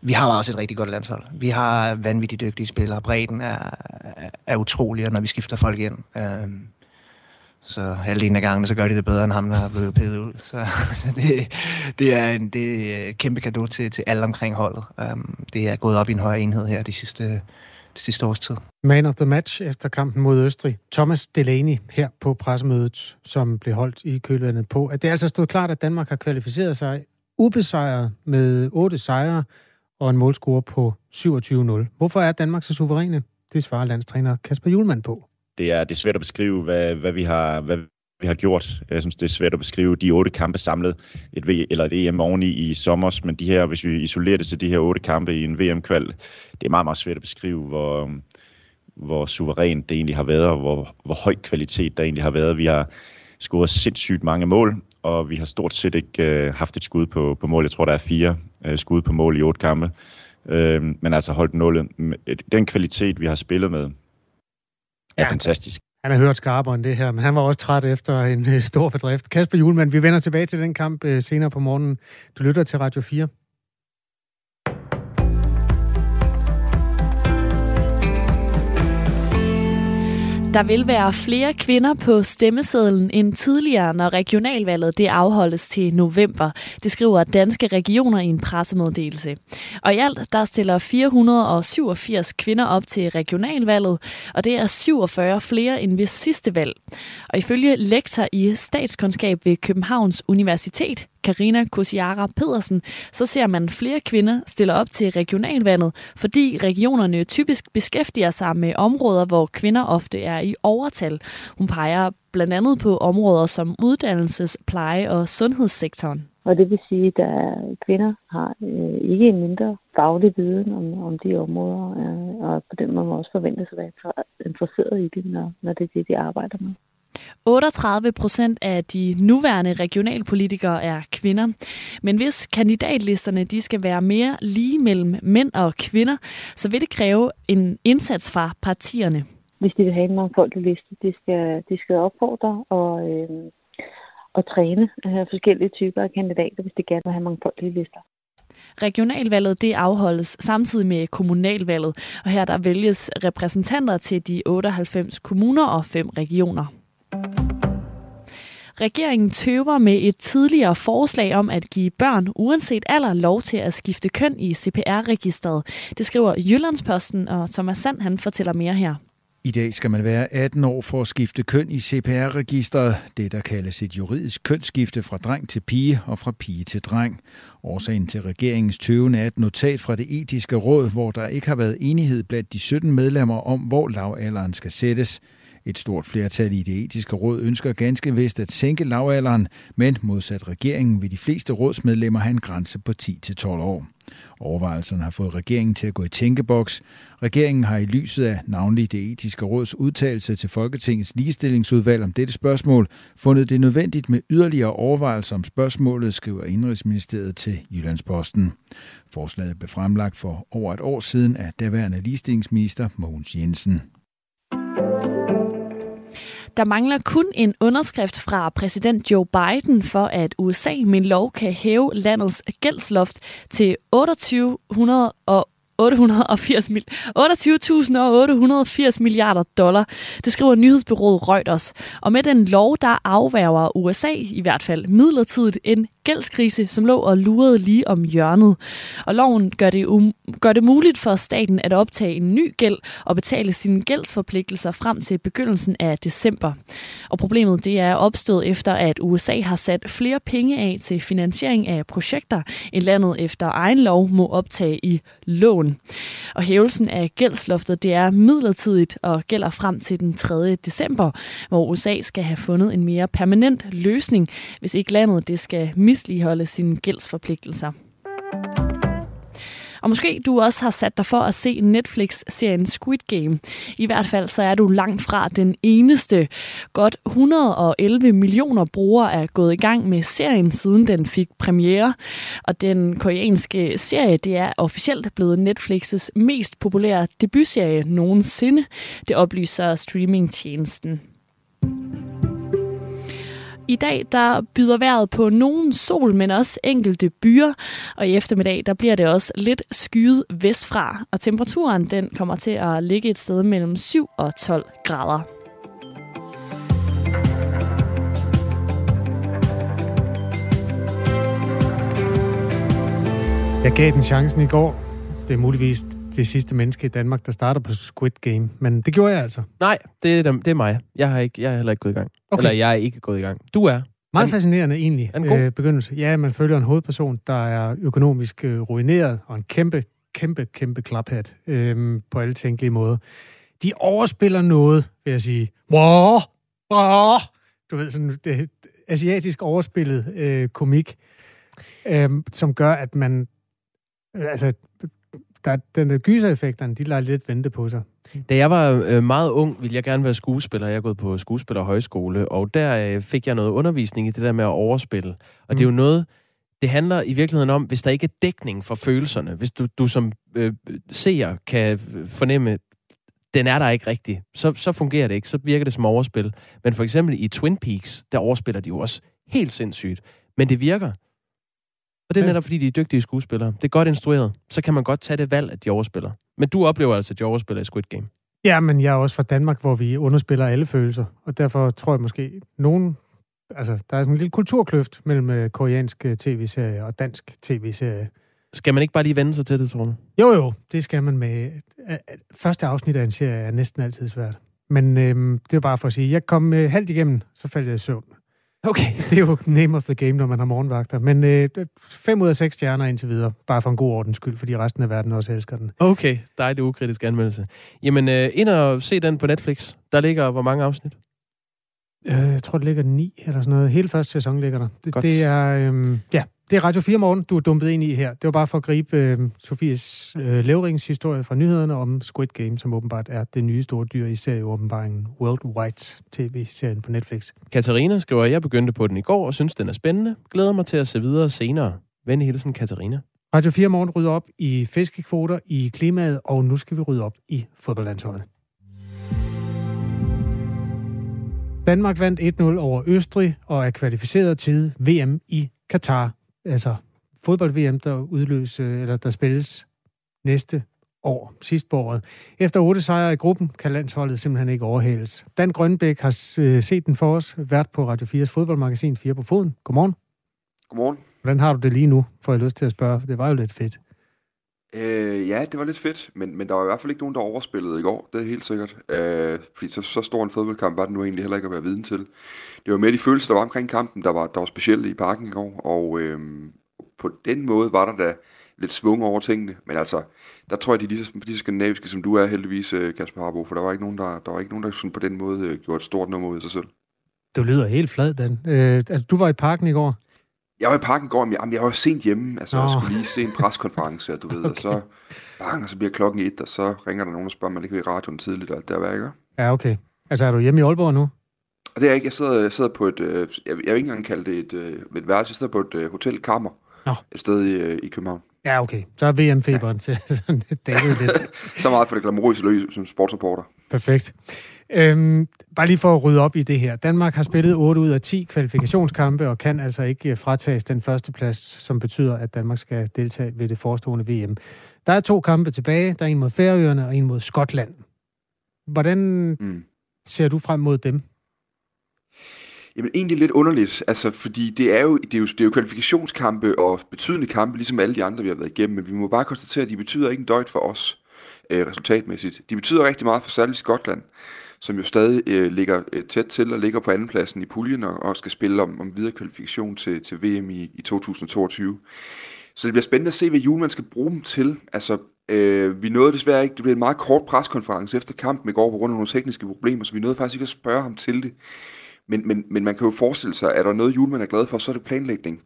vi har også et rigtig godt landshold. Vi har vanvittigt dygtige spillere. Bredden er, er utrolig, når vi skifter folk ind. Øhm, så halvdelen af gangene, så gør de det bedre end ham, der er blevet pillet ud. Så, så det, det, er en, det er et kæmpe gave til, til alle omkring holdet. Um, det er gået op i en højere enhed her de sidste, de sidste års tid. Man of the match efter kampen mod Østrig. Thomas Delaney her på pressemødet, som blev holdt i kølvandet på, at det altså stod klart, at Danmark har kvalificeret sig ubesejret med otte sejre og en målscore på 27-0. Hvorfor er Danmark så suveræne? Det svarer landstræner Kasper Julemand på det er, det er svært at beskrive, hvad, hvad, vi har, hvad vi har gjort. Jeg synes, det er svært at beskrive de otte kampe samlet, et v, eller et EM oveni i sommer, men de her, hvis vi isolerer det til de her otte kampe i en VM-kval, det er meget, meget svært at beskrive, hvor, hvor suverænt det egentlig har været, og hvor, hvor høj kvalitet der egentlig har været. Vi har scoret sindssygt mange mål, og vi har stort set ikke øh, haft et skud på, på mål. Jeg tror, der er fire øh, skud på mål i otte kampe. Øh, men altså holdt nullet. Øh, den kvalitet, vi har spillet med, er ja, fantastisk. Han har hørt skarpere end det her, men han var også træt efter en øh, stor bedrift. Kasper Julemand, vi vender tilbage til den kamp øh, senere på morgenen. Du lytter til Radio 4. Der vil være flere kvinder på stemmesedlen end tidligere, når regionalvalget det afholdes til november. Det skriver danske regioner i en pressemeddelelse. Og i alt der stiller 487 kvinder op til regionalvalget, og det er 47 flere end ved sidste valg. Og ifølge lektor i statskundskab ved Københavns Universitet, Karina Kosiara Pedersen, så ser man flere kvinder stille op til regionalvandet, fordi regionerne typisk beskæftiger sig med områder, hvor kvinder ofte er i overtal. Hun peger blandt andet på områder som uddannelses-, pleje- og sundhedssektoren. Og det vil sige, at der kvinder har øh, ikke en mindre faglig viden om, om de områder, øh, og på den måde må også forventes at være interesseret i det, når, når det er det, de arbejder med. 38 procent af de nuværende regionalpolitikere er kvinder. Men hvis kandidatlisterne de skal være mere lige mellem mænd og kvinder, så vil det kræve en indsats fra partierne. Hvis de vil have en mangfoldig liste, de skal, de skal opfordre og, øh, og træne øh, forskellige typer af kandidater, hvis de gerne vil have mangfoldige lister. Regionalvalget det afholdes samtidig med kommunalvalget, og her der vælges repræsentanter til de 98 kommuner og fem regioner. Regeringen tøver med et tidligere forslag om at give børn uanset alder lov til at skifte køn i CPR-registret. Det skriver Jyllandsposten, og Thomas Sand han fortæller mere her. I dag skal man være 18 år for at skifte køn i CPR-registeret, Det, der kaldes et juridisk kønsskifte fra dreng til pige og fra pige til dreng. Årsagen til regeringens tøven er et notat fra det etiske råd, hvor der ikke har været enighed blandt de 17 medlemmer om, hvor lavalderen skal sættes. Et stort flertal i det etiske råd ønsker ganske vist at sænke lavalderen, men modsat regeringen vil de fleste rådsmedlemmer have en grænse på 10-12 år. Overvejelserne har fået regeringen til at gå i tænkeboks. Regeringen har i lyset af navnlig det etiske råds udtalelse til Folketingets ligestillingsudvalg om dette spørgsmål fundet det nødvendigt med yderligere overvejelser om spørgsmålet, skriver Indrigsministeriet til Jyllandsposten. Forslaget blev fremlagt for over et år siden af daværende ligestillingsminister Mogens Jensen. Der mangler kun en underskrift fra præsident Joe Biden for, at USA med lov kan hæve landets gældsloft til 2800 og 880 mil 28.880 milliarder dollar. Det skriver nyhedsbyrået Reuters. Og med den lov, der afværger USA i hvert fald midlertidigt en gældskrise, som lå og lurede lige om hjørnet. Og loven gør det, um, gør det muligt for staten at optage en ny gæld og betale sine gældsforpligtelser frem til begyndelsen af december. Og problemet det er opstået efter, at USA har sat flere penge af til finansiering af projekter, end landet efter egen lov må optage i lån. Og hævelsen af gældsloftet det er midlertidigt og gælder frem til den 3. december, hvor USA skal have fundet en mere permanent løsning, hvis ikke landet det skal misligeholde sine gældsforpligtelser. Og måske du også har sat dig for at se Netflix-serien Squid Game. I hvert fald så er du langt fra den eneste. Godt 111 millioner brugere er gået i gang med serien, siden den fik premiere. Og den koreanske serie, det er officielt blevet Netflix's mest populære debutserie nogensinde. Det oplyser streamingtjenesten. I dag der byder vejret på nogen sol, men også enkelte byer, og i eftermiddag der bliver det også lidt skyet vestfra, og temperaturen den kommer til at ligge et sted mellem 7 og 12 grader. Jeg gav den chancen i går. Det er muligvis det sidste menneske i Danmark, der starter på Squid Game. Men det gjorde jeg altså. Nej, det er, det er mig. Jeg, har ikke, jeg er heller ikke gået i gang. Okay. Eller jeg er ikke gået i gang. Du er. Meget fascinerende egentlig. En god? Øh, begyndelse. Ja, man følger en hovedperson, der er økonomisk øh, ruineret, og en kæmpe, kæmpe, kæmpe klaphat øh, på alle tænkelige måder. De overspiller noget, vil jeg sige. Wow! Wow! Du ved, sådan det, asiatisk overspillet øh, komik, øh, som gør, at man... Øh, altså, der, den gysereffekterne, de lader lidt vente på sig. Da jeg var øh, meget ung, ville jeg gerne være skuespiller. Jeg er gået på skuespillerhøjskole, og der øh, fik jeg noget undervisning i det der med at overspille. Og mm. det er jo noget, det handler i virkeligheden om, hvis der ikke er dækning for følelserne, hvis du, du som øh, seer kan fornemme, den er der ikke rigtig, så, så fungerer det ikke. Så virker det som overspil. Men for eksempel i Twin Peaks, der overspiller de jo også helt sindssygt. Men det virker. Og det er netop, fordi de er dygtige skuespillere. Det er godt instrueret. Så kan man godt tage det valg, at de overspiller. Men du oplever altså, at de overspiller i Squid Game. Ja, men jeg er også fra Danmark, hvor vi underspiller alle følelser, og derfor tror jeg måske, nogen... Altså, der er sådan en lille kulturkløft mellem øh, koreansk øh, tv-serie og dansk tv-serie. Skal man ikke bare lige vende sig til det, tror du? Jo, jo, det skal man med... øh, Første afsnit af en serie er næsten altid svært. Men øhm, det er bare for at sige, jeg kom øh, halvt igennem, så faldt jeg i søvn. Okay. Det er jo name of the game, når man har morgenvagter. Men øh, fem ud af seks stjerner indtil videre, bare for en god ordens skyld, fordi resten af verden også elsker den. Okay, dejlig ukritisk anmeldelse. Jamen, øh, ind og se den på Netflix. Der ligger hvor mange afsnit? Øh, jeg tror, det ligger ni eller sådan noget. Hele første sæson ligger der. Det, Godt. det er, øhm, ja, det er Radio 4 morgen, du er dumpet ind i her. Det var bare for at gribe øh, Sofies øh, Leverings historie fra nyhederne om Squid Game, som åbenbart er det nye store dyr i serieåbenbaringen Worldwide TV-serien på Netflix. Katarina skriver, jeg begyndte på den i går og synes, den er spændende. Glæder mig til at se videre senere. Venlig hilsen, Katarina. Radio 4 morgen rydder op i fiskekvoter, i klimaet, og nu skal vi rydde op i fodboldlandsholdet. Danmark vandt 1-0 over Østrig og er kvalificeret til VM i Katar. Altså fodbold-VM, der udløs, eller der spilles næste år, sidst på året. Efter otte sejre i gruppen, kan landsholdet simpelthen ikke overhales. Dan Grønbæk har øh, set den for os, vært på Radio 4's fodboldmagasin 4 på foden. Godmorgen. Godmorgen. Hvordan har du det lige nu, får jeg lyst til at spørge, for det var jo lidt fedt. Øh, ja, det var lidt fedt, men, men der var i hvert fald ikke nogen, der overspillede i går. Det er helt sikkert. Øh, fordi så, så stor en fodboldkamp var det nu egentlig heller ikke at være viden til. Det var mere de følelser, der var omkring kampen, der var, der var specielle i parken i går. Og øh, på den måde var der da lidt svung over tingene. Men altså, der tror jeg, de er lige så, lige så skandinaviske, som du er heldigvis, øh, Kasper Harbo. For der var ikke nogen, der, der, var ikke nogen, der sådan på den måde øh, gjorde et stort nummer ud af sig selv. Du lyder helt flad, Dan. Øh, altså, du var i parken i går. Jeg var i parken i går, men jeg, jeg var jo sent hjemme. Altså, Nå. jeg skulle lige se en preskonference, du ved. Okay. Og så, bang, og så bliver klokken et, og så ringer der nogen og spørger, om man vil i radioen tidligt, og alt der, ikke? Ja, okay. Altså, er du hjemme i Aalborg nu? Og det er jeg ikke. Jeg sidder, jeg sidder på et, øh, jeg, jeg vil ikke engang kalde det et, øh, et værelse. Jeg sidder på et øh, hotelkammer. Nå. Et sted i, i København. Ja, okay. Så er VM-feberen til sådan daget lidt. så meget for det glamourøse løb som sportsreporter. Perfekt. Øhm, bare lige for at rydde op i det her. Danmark har spillet 8 ud af 10 kvalifikationskampe og kan altså ikke øh, fratages den første plads, som betyder, at Danmark skal deltage ved det forestående VM. Der er to kampe tilbage. Der er en mod Færøerne og en mod Skotland. Hvordan mm. ser du frem mod dem? Jamen egentlig lidt underligt, altså fordi det er, jo, det, er jo, det er jo kvalifikationskampe og betydende kampe, ligesom alle de andre, vi har været igennem, men vi må bare konstatere, at de betyder ikke en døjt for os øh, resultatmæssigt. De betyder rigtig meget for særligt Skotland, som jo stadig øh, ligger øh, tæt til og ligger på andenpladsen i puljen og, og skal spille om, om videre kvalifikation til, til VM i, i 2022. Så det bliver spændende at se, hvad Julemand skal bruge dem til. Altså, øh, vi nåede desværre ikke, det blev en meget kort preskonference efter kampen i går på grund af nogle tekniske problemer, så vi nåede faktisk ikke at spørge ham til det. Men, men, men man kan jo forestille sig, at er der noget Julemand er glad for, så er det planlægning.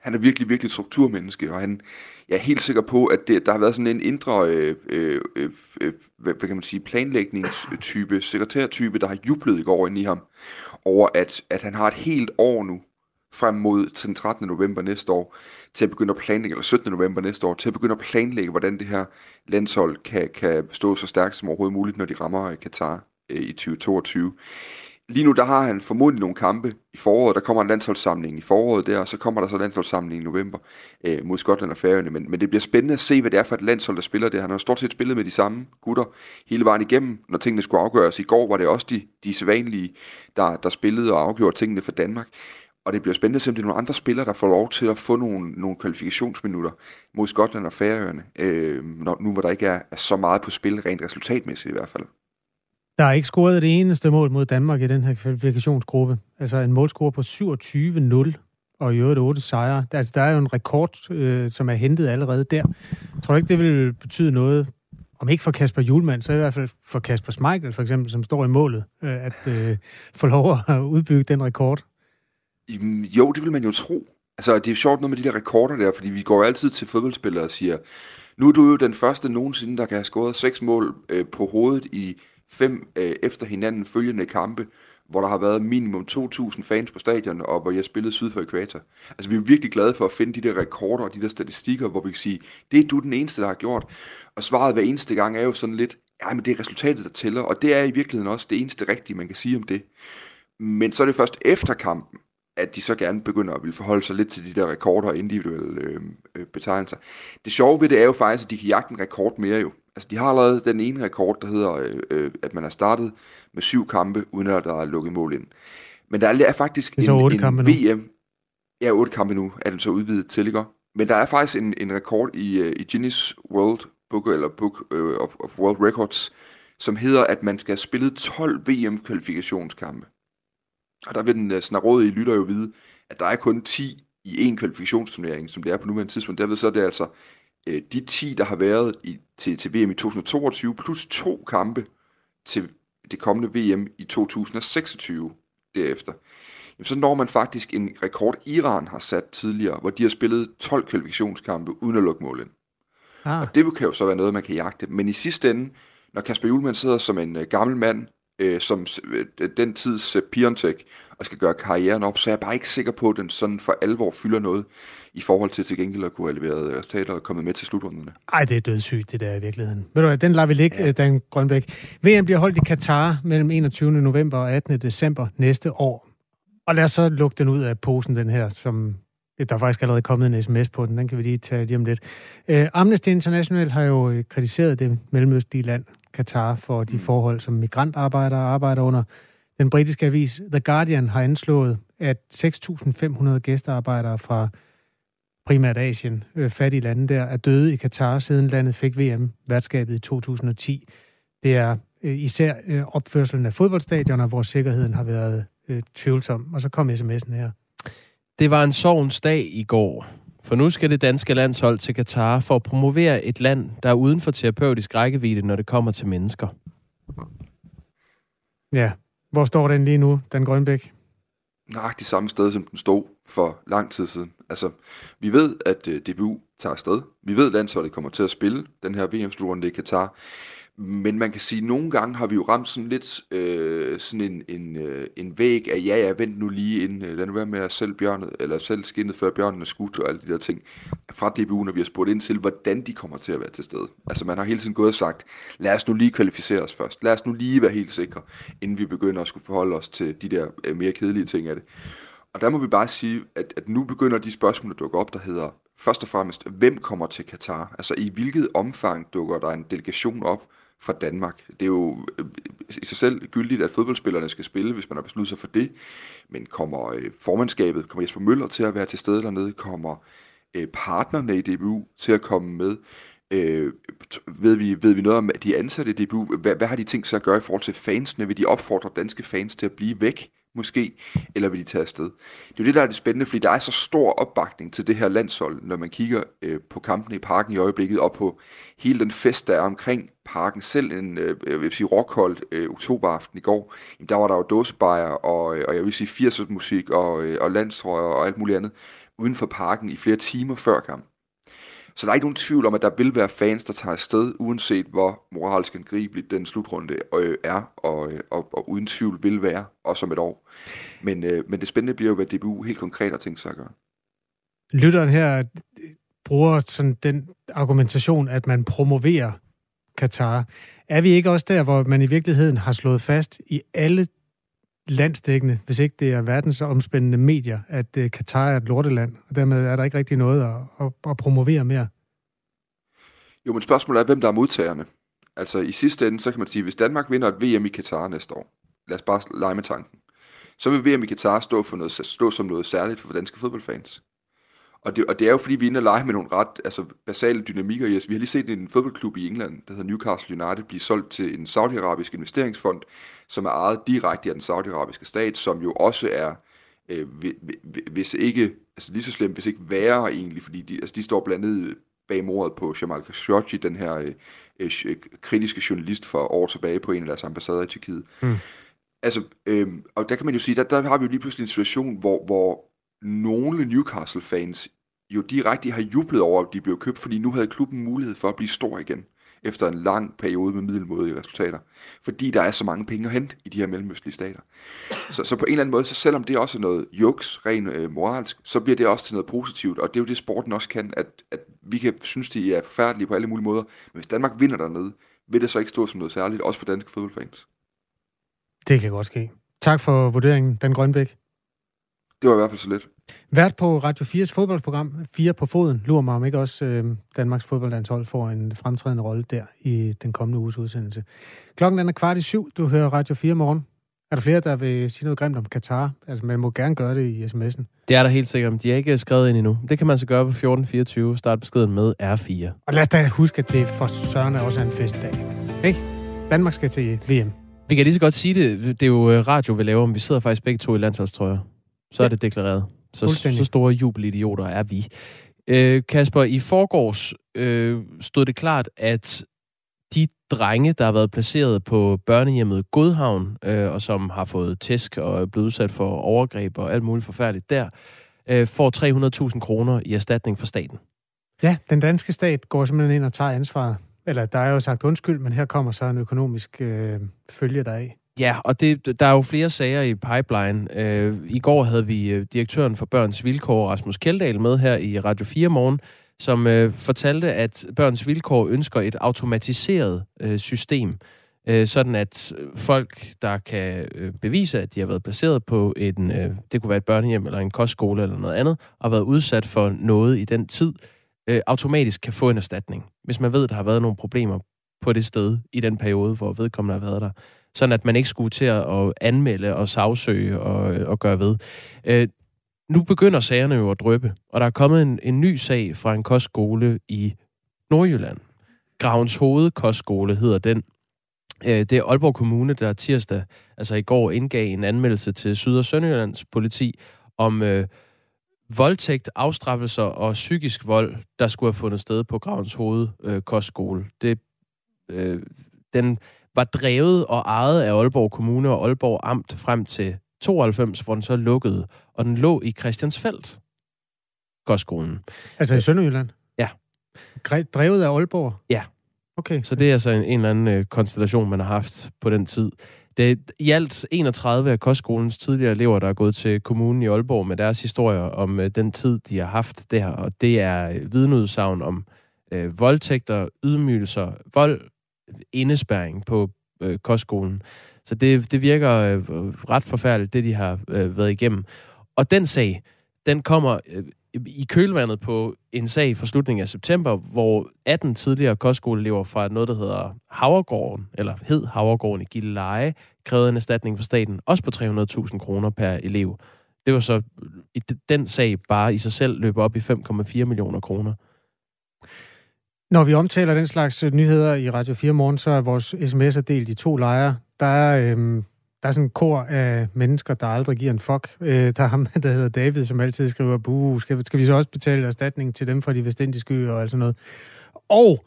Han er virkelig, virkelig et strukturmenneske, og han, jeg er helt sikker på, at det, der har været sådan en indre, øh, øh, øh, øh hvad, hvad kan man sige, planlægningstype, sekretærtype, der har jublet i går inde i ham, over at, at han har et helt år nu, frem mod til den 13. november næste år, til at begynde at planlægge, eller 17. november næste år, til at begynde at planlægge, hvordan det her landshold kan, kan stå så stærkt som overhovedet muligt, når de rammer Katar øh, i 2022. Lige nu, der har han formodentlig nogle kampe i foråret. Der kommer en landsholdssamling i foråret der, og så kommer der så landsholdssamling i november øh, mod Skotland og Færøerne. Men, men det bliver spændende at se, hvad det er for et landshold, der spiller det. Han har stort set spillet med de samme gutter hele vejen igennem, når tingene skulle afgøres. I går var det også de, de sædvanlige, der, der spillede og afgjorde tingene for Danmark. Og det bliver spændende at se, om det er nogle andre spillere, der får lov til at få nogle, nogle kvalifikationsminutter mod Skotland og Færøerne, øh, når, nu hvor der ikke er, er så meget på spil, rent resultatmæssigt i hvert fald. Der er ikke scoret det eneste mål mod Danmark i den her kvalifikationsgruppe. Altså en målscore på 27-0 og i øvrigt 8 sejre. Altså, der er jo en rekord, øh, som er hentet allerede der. Jeg tror ikke, det vil betyde noget, om ikke for Kasper Julemand, så i hvert fald for Kasper Schmeichel, for eksempel, som står i målet, øh, at øh, få lov at udbygge den rekord. Jo, det vil man jo tro. Altså, det er jo sjovt noget med de der rekorder der, fordi vi går jo altid til fodboldspillere og siger, nu er du jo den første nogensinde, der kan have scoret seks mål øh, på hovedet i fem øh, efter hinanden følgende kampe, hvor der har været minimum 2.000 fans på stadion, og hvor jeg spillede syd for ekvator. Altså, vi er virkelig glade for at finde de der rekorder og de der statistikker, hvor vi kan sige, det er du den eneste, der har gjort. Og svaret hver eneste gang er jo sådan lidt, ja, men det er resultatet, der tæller, og det er i virkeligheden også det eneste rigtige, man kan sige om det. Men så er det først efter kampen, at de så gerne begynder at ville forholde sig lidt til de der rekorder og individuelle øh, øh, betegnelser. Det sjove ved det er jo faktisk, at de kan jagte en rekord mere jo. Altså, de har allerede den ene rekord, der hedder, øh, øh, at man har startet med syv kampe, uden at der er lukket mål ind. Men der er faktisk det er en, en kampe nu. VM... Ja, otte kampe nu er den så udvidet til, ikke? Men der er faktisk en, en rekord i, uh, i Guinness World Book, eller Book uh, of, of World Records, som hedder, at man skal have spillet 12 VM-kvalifikationskampe. Og der vil den uh, snarådige lytter jo vide, at der er kun 10 i en kvalifikationsturnering, som det er på nuværende tidspunkt. Derved så er det altså uh, de 10, der har været i, til, til VM i 2022, plus to kampe til det kommende VM i 2026 derefter jamen, så når man faktisk en rekord, Iran har sat tidligere, hvor de har spillet 12 kvalifikationskampe uden at lukke mål ind. Ah. Og det kan jo så være noget, man kan jagte. Men i sidste ende, når Kasper Julemand sidder som en uh, gammel mand, øh, som øh, den tids uh, Piontek, og skal gøre karrieren op, så er jeg bare ikke sikker på, at den sådan for alvor fylder noget i forhold til til gengæld at kunne have leveret resultater og kommet med til slutrunderne. Ej, det er dødssygt, det der i virkeligheden. Ved du hvad, den lader vi ligge, ja. Dan Grønbæk. VM bliver holdt i Katar mellem 21. november og 18. december næste år. Og lad os så lukke den ud af posen, den her, som der er faktisk allerede kommet en sms på den. Den kan vi lige tage lige om lidt. Uh, Amnesty International har jo øh, kritiseret det mellemøstlige land, Katar, for de mm. forhold, som migrantarbejdere arbejder under. Den britiske avis The Guardian har anslået, at 6.500 gæstearbejdere fra primært Asien, øh, fattige lande der, er døde i Katar, siden landet fik VM-værtskabet i 2010. Det er øh, især øh, opførselen af fodboldstadioner, hvor sikkerheden har været øh, tvivlsom. Og så kom sms'en her. Det var en sovens dag i går. For nu skal det danske landshold til Katar for at promovere et land, der er uden for terapeutisk rækkevidde, når det kommer til mennesker. Ja, hvor står den lige nu, Dan Grønbæk? Nej, det samme sted, som den stod for lang tid siden. Altså, vi ved, at uh, DBU tager afsted. Vi ved, at landsholdet kommer til at spille den her VM-slutrunde i Katar. Men man kan sige, at nogle gange har vi jo ramt sådan lidt øh, sådan en, en, øh, en væg af, ja, ja, vent nu lige inden, øh, lad nu være med at selv bjørnet, eller selv skinnet før bjørnen er skudt og alle de der ting, fra DBU, når vi har spurgt ind til, hvordan de kommer til at være til stede. Altså man har hele tiden gået og sagt, lad os nu lige kvalificere os først, lad os nu lige være helt sikre, inden vi begynder at skulle forholde os til de der øh, mere kedelige ting af det. Og der må vi bare sige, at, at nu begynder de spørgsmål at dukke op, der hedder, først og fremmest, hvem kommer til Katar? Altså i hvilket omfang dukker der en delegation op, for Danmark. Det er jo øh, i sig selv gyldigt, at fodboldspillerne skal spille, hvis man har besluttet sig for det. Men kommer øh, formandskabet, kommer Jesper Møller til at være til stede dernede, kommer øh, partnerne i DBU til at komme med. Øh, ved, vi, ved vi noget om de ansatte i DBU? Hvad, hvad har de tænkt sig at gøre i forhold til fansene? Vil de opfordre danske fans til at blive væk? Måske, eller vil de tage afsted? Det er jo det, der er det spændende, fordi der er så stor opbakning til det her landshold, når man kigger øh, på kampene i parken i øjeblikket, og på hele den fest, der er omkring parken. Selv en, øh, jeg vil sige, rockholdt øh, oktoberaften i går, jamen, der var der jo dåsebajer, og, øh, og jeg vil sige 80'ers musik, og, øh, og landstrøjer og alt muligt andet, uden for parken i flere timer før kampen. Så der er ikke nogen tvivl om, at der vil være fans, der tager afsted, uanset hvor moralsk angribeligt den slutrunde øh, er, og, øh, og, og uden tvivl vil være, også om et år. Men, øh, men det spændende bliver jo, hvad DBU helt konkret har tænkt sig at gøre. Lytteren her bruger sådan den argumentation, at man promoverer Katar. Er vi ikke også der, hvor man i virkeligheden har slået fast i alle landsdækkende, hvis ikke det er verdensomspændende medier, at øh, uh, Katar er et lorteland, og dermed er der ikke rigtig noget at, at, at promovere mere. Jo, men spørgsmålet er, hvem der er modtagerne. Altså i sidste ende, så kan man sige, hvis Danmark vinder et VM i Katar næste år, lad os bare lege med tanken, så vil VM i Katar stå, for noget, stå som noget særligt for danske fodboldfans. Og det, og det er jo fordi, vi er inde og lege med nogle ret altså, basale dynamikker i os. Vi har lige set en fodboldklub i England, der hedder Newcastle United, blive solgt til en saudiarabisk investeringsfond, som er ejet direkte af den saudiarabiske stat, som jo også er, øh, hvis ikke, altså lige så slemt, hvis ikke værre egentlig, fordi de, altså de står blandt andet bag mordet på Jamal Khashoggi, den her øh, øh, kritiske journalist for år tilbage på en af deres ambassader i Tyrkiet. Mm. Altså, øh, og der kan man jo sige, der, der har vi jo lige pludselig en situation, hvor, hvor nogle Newcastle-fans jo direkte har jublet over, at de blev købt, fordi nu havde klubben mulighed for at blive stor igen efter en lang periode med middelmodige resultater. Fordi der er så mange penge at hente i de her mellemøstlige stater. Så, så på en eller anden måde, så selvom det også er noget juks, rent øh, moralsk, så bliver det også til noget positivt. Og det er jo det, sporten også kan, at, at vi kan synes, de er forfærdelige på alle mulige måder. Men hvis Danmark vinder dernede, vil det så ikke stå som noget særligt, også for danske fodboldfans. Det kan godt ske. Tak for vurderingen, Dan Grønbæk. Det var i hvert fald så lidt. Vært på Radio 4's fodboldprogram, 4 på foden, lurer mig om ikke også øh, Danmarks fodboldlandshold får en fremtrædende rolle der i den kommende uges udsendelse. Klokken er kvart i syv, du hører Radio 4 morgen. Er der flere, der vil sige noget grimt om Katar? Altså, man må gerne gøre det i sms'en. Det er der helt sikkert, de er ikke skrevet ind endnu. Det kan man så gøre på 1424, start beskeden med R4. Og lad os da huske, at det for Søren er også en festdag. Ikke? Danmark skal til VM. Vi kan lige så godt sige det. Det er jo øh, radio, vi laver, men vi sidder faktisk begge to i landsholdstrøjer. Så ja. er det deklareret. Så, så store jubelidioter er vi. Øh, Kasper, i forgårs øh, stod det klart, at de drenge, der har været placeret på børnehjemmet Godhavn, øh, og som har fået tæsk og er blevet udsat for overgreb og alt muligt forfærdeligt der, øh, får 300.000 kroner i erstatning fra staten. Ja, den danske stat går simpelthen ind og tager ansvaret. Eller der er jo sagt undskyld, men her kommer så en økonomisk øh, følge deraf. Ja, og det, der er jo flere sager i pipeline. Øh, I går havde vi øh, direktøren for Børns Vilkår, Rasmus Kjeldahl, med her i Radio 4 morgen, som øh, fortalte, at Børns Vilkår ønsker et automatiseret øh, system, øh, sådan at øh, folk, der kan øh, bevise, at de har været placeret på en, øh, det kunne være et børnehjem eller en kostskole eller noget andet, og været udsat for noget i den tid, øh, automatisk kan få en erstatning, hvis man ved, at der har været nogle problemer på det sted i den periode, hvor vedkommende har været der. Sådan at man ikke skulle til at anmelde og sagsøge og, og gøre ved. Øh, nu begynder sagerne jo at drøbe, og der er kommet en, en ny sag fra en kostskole i Nordjylland. Gravens Hoved Kostskole hedder den. Øh, det er Aalborg Kommune, der tirsdag, altså i går, indgav en anmeldelse til Syd- og Sønderjyllands politi om øh, voldtægt, afstraffelser og psykisk vold, der skulle have fundet sted på Gravens Hoved øh, Kostskole. Det, øh, den var drevet og ejet af Aalborg Kommune og Aalborg Amt frem til 92, hvor den så lukkede, og den lå i Christiansfeldt, kostskolen. Altså i Sønderjylland? Ja. Drevet af Aalborg? Ja. Okay. Så det er altså en, en eller anden øh, konstellation, man har haft på den tid. Det er i alt 31 af kostskolens tidligere elever, der er gået til kommunen i Aalborg med deres historier om øh, den tid, de har haft der. Og det er øh, vidneudsagn om øh, voldtægter, ydmygelser, vold, indespæring på øh, kostskolen. Så det, det virker øh, ret forfærdeligt, det de har øh, været igennem. Og den sag, den kommer øh, i kølvandet på en sag fra slutningen af september, hvor 18 tidligere kostskoleelever fra noget, der hedder Havregården, eller hed Havregården i Gilleleje, krævede en erstatning fra staten, også på 300.000 kroner per elev. Det var så, i den sag bare i sig selv løber op i 5,4 millioner kroner. Når vi omtaler den slags øh, nyheder i Radio 4 morgen, så er vores sms'er delt i to lejre. Der er, øhm, der er sådan en kor af mennesker, der aldrig giver en fuck. Øh, der er ham, der hedder David, som altid skriver, buh, skal, skal vi så også betale erstatning til dem fra de vestindiske øer og sådan noget. Og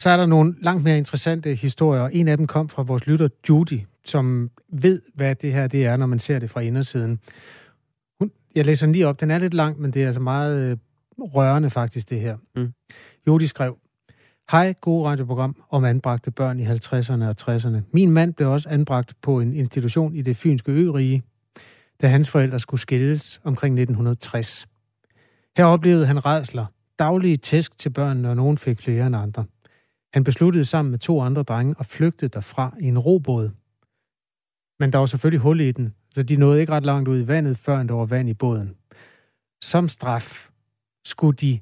så er der nogle langt mere interessante historier. En af dem kom fra vores lytter Judy, som ved, hvad det her det er, når man ser det fra indersiden. Hun, jeg læser den lige op. Den er lidt lang, men det er altså meget øh, rørende faktisk, det her. Mm. Judy skrev, Hej, god radioprogram om anbragte børn i 50'erne og 60'erne. Min mand blev også anbragt på en institution i det fynske ørige, da hans forældre skulle skilles omkring 1960. Her oplevede han redsler, daglige tæsk til børnene, og nogen fik flere end andre. Han besluttede sammen med to andre drenge at flygte derfra i en robåd. Men der var selvfølgelig hul i den, så de nåede ikke ret langt ud i vandet, før der var vand i båden. Som straf skulle de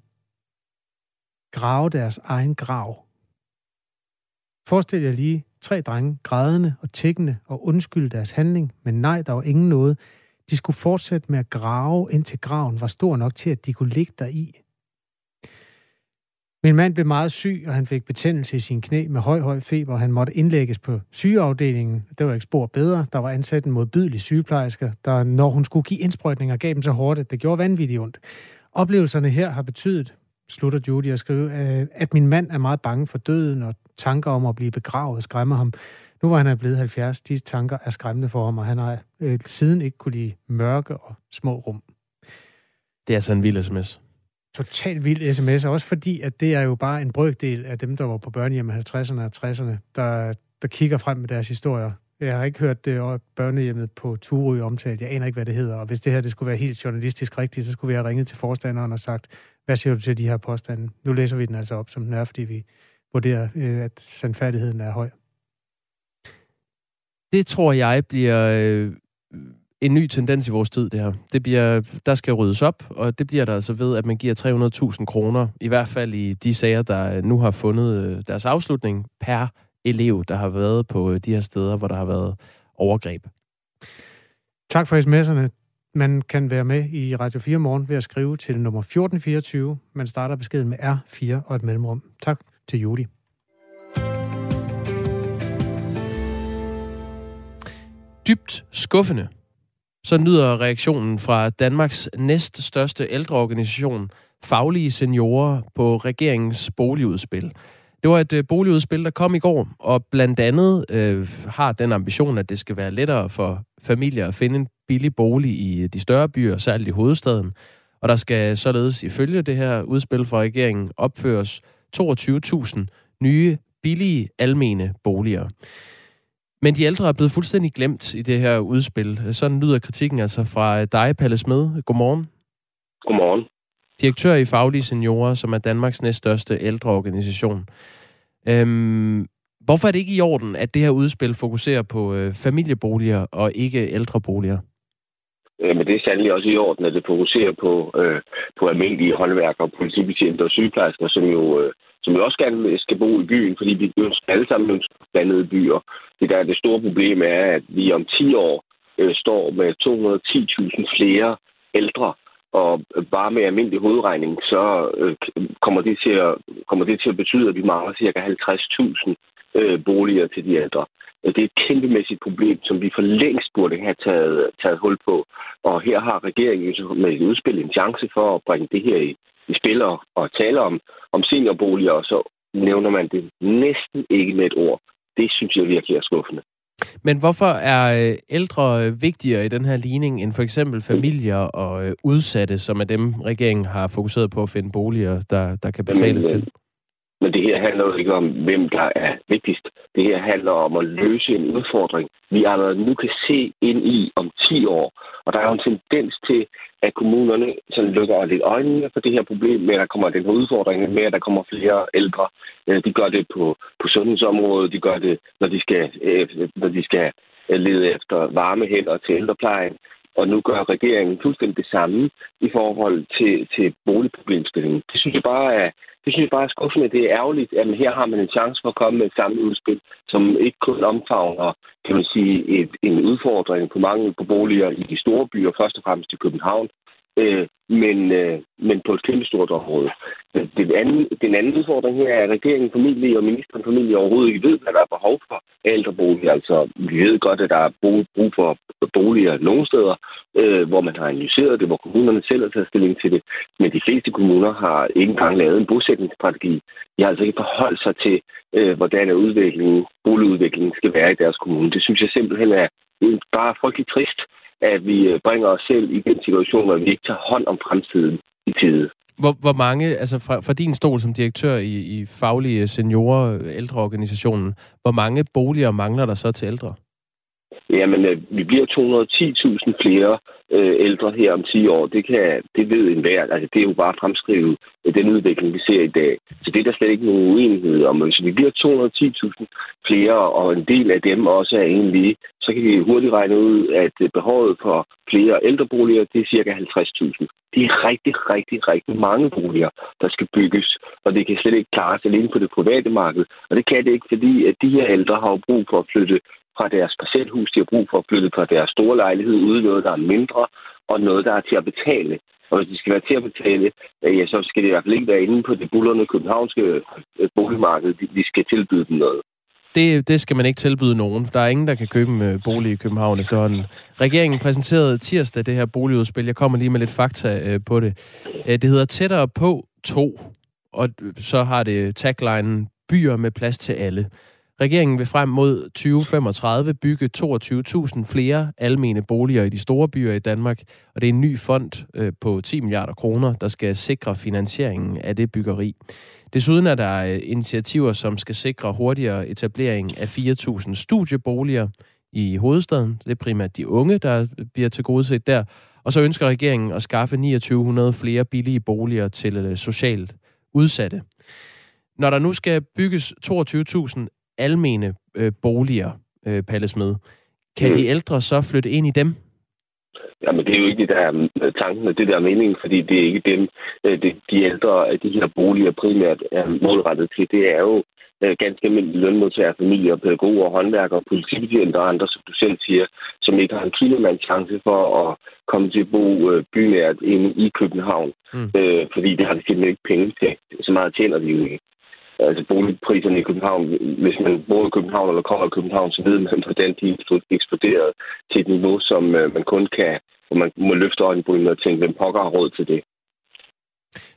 grave deres egen grav. Forestil jer lige tre drenge, grædende og tækkende og undskylde deres handling, men nej, der var ingen noget. De skulle fortsætte med at grave, indtil graven var stor nok til, at de kunne ligge der i. Min mand blev meget syg, og han fik betændelse i sin knæ med høj, høj feber. Han måtte indlægges på sygeafdelingen. Det var ikke spor bedre. Der var ansat en modbydelig sygeplejerske, der når hun skulle give indsprøjtninger, gav dem så hårdt, at det gjorde vanvittigt ondt. Oplevelserne her har betydet, slutter Judy at skrive, øh, at min mand er meget bange for døden, og tanker om at blive begravet skræmmer ham. Nu var han blevet 70, disse tanker er skræmmende for ham, og han har øh, siden ikke kunne lide mørke og små rum. Det er altså en vild sms. Totalt vild sms, også fordi, at det er jo bare en brøkdel af dem, der var på børnehjem i 50'erne og 60'erne, der, der kigger frem med deres historier. Jeg har ikke hørt øh, det børnehjemmet på Turø omtalt. Jeg aner ikke, hvad det hedder. Og hvis det her det skulle være helt journalistisk rigtigt, så skulle vi have ringet til forstanderen og sagt, hvad siger du til de her påstande? Nu læser vi den altså op, som den er, fordi vi vurderer, øh, at sandfærdigheden er høj. Det tror jeg bliver øh, en ny tendens i vores tid, det her. Det bliver, der skal ryddes op, og det bliver der altså ved, at man giver 300.000 kroner, i hvert fald i de sager, der nu har fundet øh, deres afslutning per elev, der har været på øh, de her steder, hvor der har været overgreb. Tak for sms'erne. Man kan være med i Radio 4 morgen ved at skrive til nummer 1424. Man starter beskeden med R4 og et mellemrum. Tak til Judy. Dybt skuffende. Så lyder reaktionen fra Danmarks næststørste ældreorganisation, Faglige Seniorer, på regeringens boligudspil. Det var et øh, boligudspil, der kom i går, og blandt andet øh, har den ambition, at det skal være lettere for familier at finde en billig bolig i øh, de større byer, særligt i hovedstaden. Og der skal således ifølge det her udspil fra regeringen opføres 22.000 nye, billige, almene boliger. Men de ældre er blevet fuldstændig glemt i det her udspil. Sådan lyder kritikken altså fra øh, dig, Palle Smed. Godmorgen. Godmorgen. Direktør i Faglige Seniorer, som er Danmarks næststørste ældreorganisation. Øhm, hvorfor er det ikke i orden, at det her udspil fokuserer på øh, familieboliger og ikke ældreboliger? Men det er sandelig også i orden, at det fokuserer på, øh, på almindelige håndværkere, politibetjente og sygeplejersker, som jo, øh, som jo også gerne skal bo i byen, fordi vi ønsker alle sammen ønsker blandede byer. Det der er det store problem er, at vi om 10 år øh, står med 210.000 flere ældre, og bare med almindelig hovedregning, så øh, kommer, det til at, kommer det til at betyde, at vi mangler ca. 50.000 øh, boliger til de ældre. Øh, det er et kæmpemæssigt problem, som vi for længst burde have taget, taget hul på. Og her har regeringen med et udspil en chance for at bringe det her i, i spil og, og tale om, om seniorboliger, og så nævner man det næsten ikke med et ord. Det synes jeg virkelig er skuffende. Men hvorfor er øh, ældre vigtigere i den her ligning end for eksempel familier og øh, udsatte, som er dem, regeringen har fokuseret på at finde boliger, der, der kan betales Jamen, til? Men det her handler jo ikke om, hvem der er vigtigst. Det her handler om at løse en udfordring, vi allerede nu kan se ind i om 10 år. Og der er jo en tendens til, at kommunerne sådan lukker lidt øjnene for det her problem med, at der kommer den her udfordring med, at der kommer flere ældre. Øh, de gør det på, på sundhedsområdet, de gør det, når de skal, øh, når de skal øh, lede efter varme hænder til ældreplejen. Og nu gør regeringen fuldstændig det samme i forhold til, til boligproblemstillingen. Det synes jeg bare er, det synes jeg bare er skuffende. Det er ærgerligt, at her har man en chance for at komme med et samlet udspil, som ikke kun omfavner kan man sige, et, en udfordring på mange på boliger i de store byer, først og fremmest i København, øh, men, øh, men på et kæmpe stort område. Øh, den anden, den anden udfordring her er, at regeringen familie og ministeren familie overhovedet ikke ved, hvad der er behov for ældreboliger. Altså, vi ved godt, at der er brug for boliger nogle steder, øh, hvor man har analyseret det, hvor kommunerne selv har taget stilling til det. Men de fleste kommuner har ikke engang lavet en bosætningsstrategi. De har altså ikke forholdt sig til, øh, hvordan udviklingen, boligudviklingen skal være i deres kommune. Det synes jeg simpelthen er bare frygtelig trist, at vi øh, bringer os selv i den situation, hvor vi ikke tager hånd om fremtiden i tide. Hvor, hvor mange, altså fra, fra din stol som direktør i, i faglige seniorer, ældreorganisationen, hvor mange boliger mangler der så til ældre? Jamen, øh, vi bliver 210.000 flere øh, ældre her om 10 år. Det, kan, det ved enhver. Altså, det er jo bare at fremskrive øh, den udvikling, vi ser i dag. Så det er der slet ikke nogen uenighed om. Hvis vi bliver 210.000 flere, og en del af dem også er egentlig, så kan vi hurtigt regne ud, at øh, behovet for flere ældreboliger, det er cirka 50.000. Det er rigtig, rigtig, rigtig mange boliger, der skal bygges, og det kan slet ikke klares alene på det private marked. Og det kan det ikke, fordi at de her ældre har brug for at flytte fra deres parcelhus. De har brug for at flytte fra deres store lejlighed ud noget, der er mindre, og noget, der er til at betale. Og hvis de skal være til at betale, øh, ja, så skal det i hvert fald ikke være inde på det bullerne københavnske øh, boligmarked. Vi skal tilbyde dem noget. Det, det skal man ikke tilbyde nogen. Der er ingen, der kan købe en øh, bolig i København efterhånden. Regeringen præsenterede tirsdag det her boligudspil. Jeg kommer lige med lidt fakta på det. Det hedder Tættere på 2, og så har det taglinen Byer med plads til alle. Regeringen vil frem mod 2035 bygge 22.000 flere almene boliger i de store byer i Danmark, og det er en ny fond øh, på 10 milliarder kroner, der skal sikre finansieringen af det byggeri. Desuden er der øh, initiativer, som skal sikre hurtigere etablering af 4.000 studieboliger i hovedstaden. Det er primært de unge, der øh, bliver tilgodeset der. Og så ønsker regeringen at skaffe 2900 flere billige boliger til socialt udsatte. Når der nu skal bygges 22.000 almene øh, boliger, øh, Palle Smed. Kan mm. de ældre så flytte ind i dem? Jamen, det er jo ikke det, der er tanken, og det der er meningen, fordi det er ikke dem, det, de ældre, de her boliger primært er målrettet til. Det er jo øh, ganske almindelige lønmodtagere, familier, pædagoger, håndværkere, politibetjente og andre, som du selv siger, som ikke har en kilomands chance for at komme til at bo øh, bynært inde i København. Mm. Øh, fordi det har de simpelthen ikke penge til. Så meget tjener de jo ikke. Altså boligpriserne i København, hvis man bor i København eller kommer i København, så ved man, hvordan de er eksploderet til et niveau, som øh, man kun kan, hvor man må løfte øjenbrynene og tænke, hvem pokker har råd til det.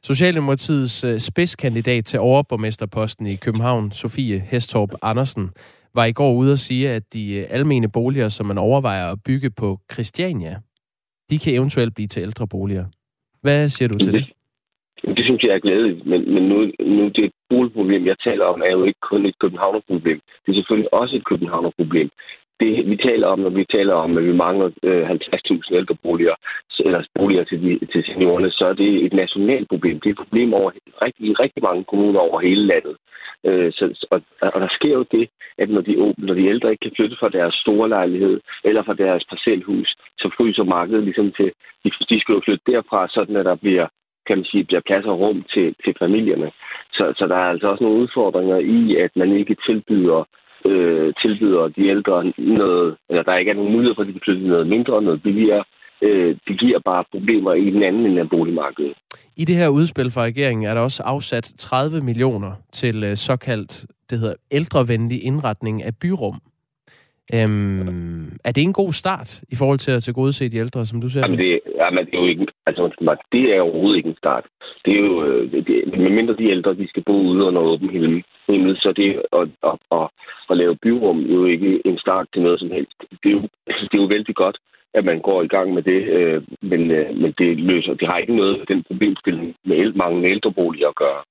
Socialdemokratiets øh, spidskandidat til overborgmesterposten i København, Sofie Hestorp Andersen, var i går ude at sige, at de øh, almene boliger, som man overvejer at bygge på Christiania, de kan eventuelt blive til ældre boliger. Hvad siger du til det? Det synes jeg er glædeligt, men, men nu, nu det boligproblem, jeg taler om, er jo ikke kun et københavnerproblem. Det er selvfølgelig også et københavnerproblem det, vi taler om, når vi taler om, at vi mangler øh, 50.000 ældreboliger, eller boliger til, de, til seniorerne, så er det et nationalt problem. Det er et problem over, rigtig, i rigtig mange kommuner over hele landet. Øh, så, og, og der sker jo det, at når de, når de ældre ikke kan flytte fra deres store lejlighed eller fra deres parcelhus, så fryser markedet ligesom til, de, de skal jo flytte derfra, sådan at der bliver kan man sige, bliver plads og rum til, til familierne. Så, så der er altså også nogle udfordringer i, at man ikke tilbyder øh, tilbyder de ældre noget, eller der ikke er nogen mulighed for, at de kan flytte noget mindre, noget billigere. Øh, det giver bare problemer i den anden ende af boligmarkedet. I det her udspil fra regeringen er der også afsat 30 millioner til øh, såkaldt, det hedder, ældrevenlig indretning af byrum. Øhm, er det en god start i forhold til at tilgodese de ældre, som du ser jamen det? Jamen, det er jo ikke, altså, det er overhovedet ikke en start. Det er jo, øh, det, medmindre de ældre, de skal bo ude under åben himmel, himmel så det at, at, at, at lave byrum er jo ikke en start til noget som helst. Det er jo, det er jo vældig godt, at man går i gang med det, øh, men, øh, men det løser, det har ikke noget den problemstilling med mange ældreboliger at gøre.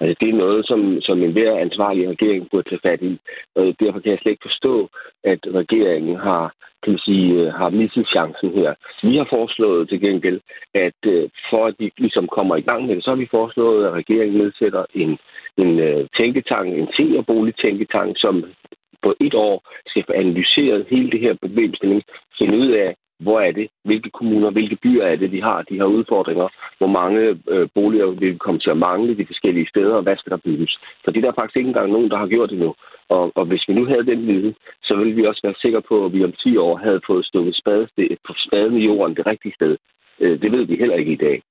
Altså, det er noget, som, som enhver ansvarlig regering burde tage fat i. Og derfor kan jeg slet ikke forstå, at regeringen har, kan man sige, øh, har misset chancen her. Vi har foreslået til gengæld, at øh, for at de ligesom kommer i gang med det, så har vi foreslået, at regeringen nedsætter en, en tænketank, en seniorboligtænketank, som på et år skal få analyseret hele det her problemstilling, finde ud af, hvor er det, hvilke kommuner, hvilke byer er det, de har de her udfordringer, hvor mange øh, boliger vil komme til at mangle de forskellige steder, og hvad skal der bygges. For det er der faktisk ikke engang nogen, der har gjort det nu. Og, og hvis vi nu havde den viden, så ville vi også være sikre på, at vi om 10 år havde fået stukket på spaden i jorden det rigtige sted. Øh, det ved vi heller ikke i dag.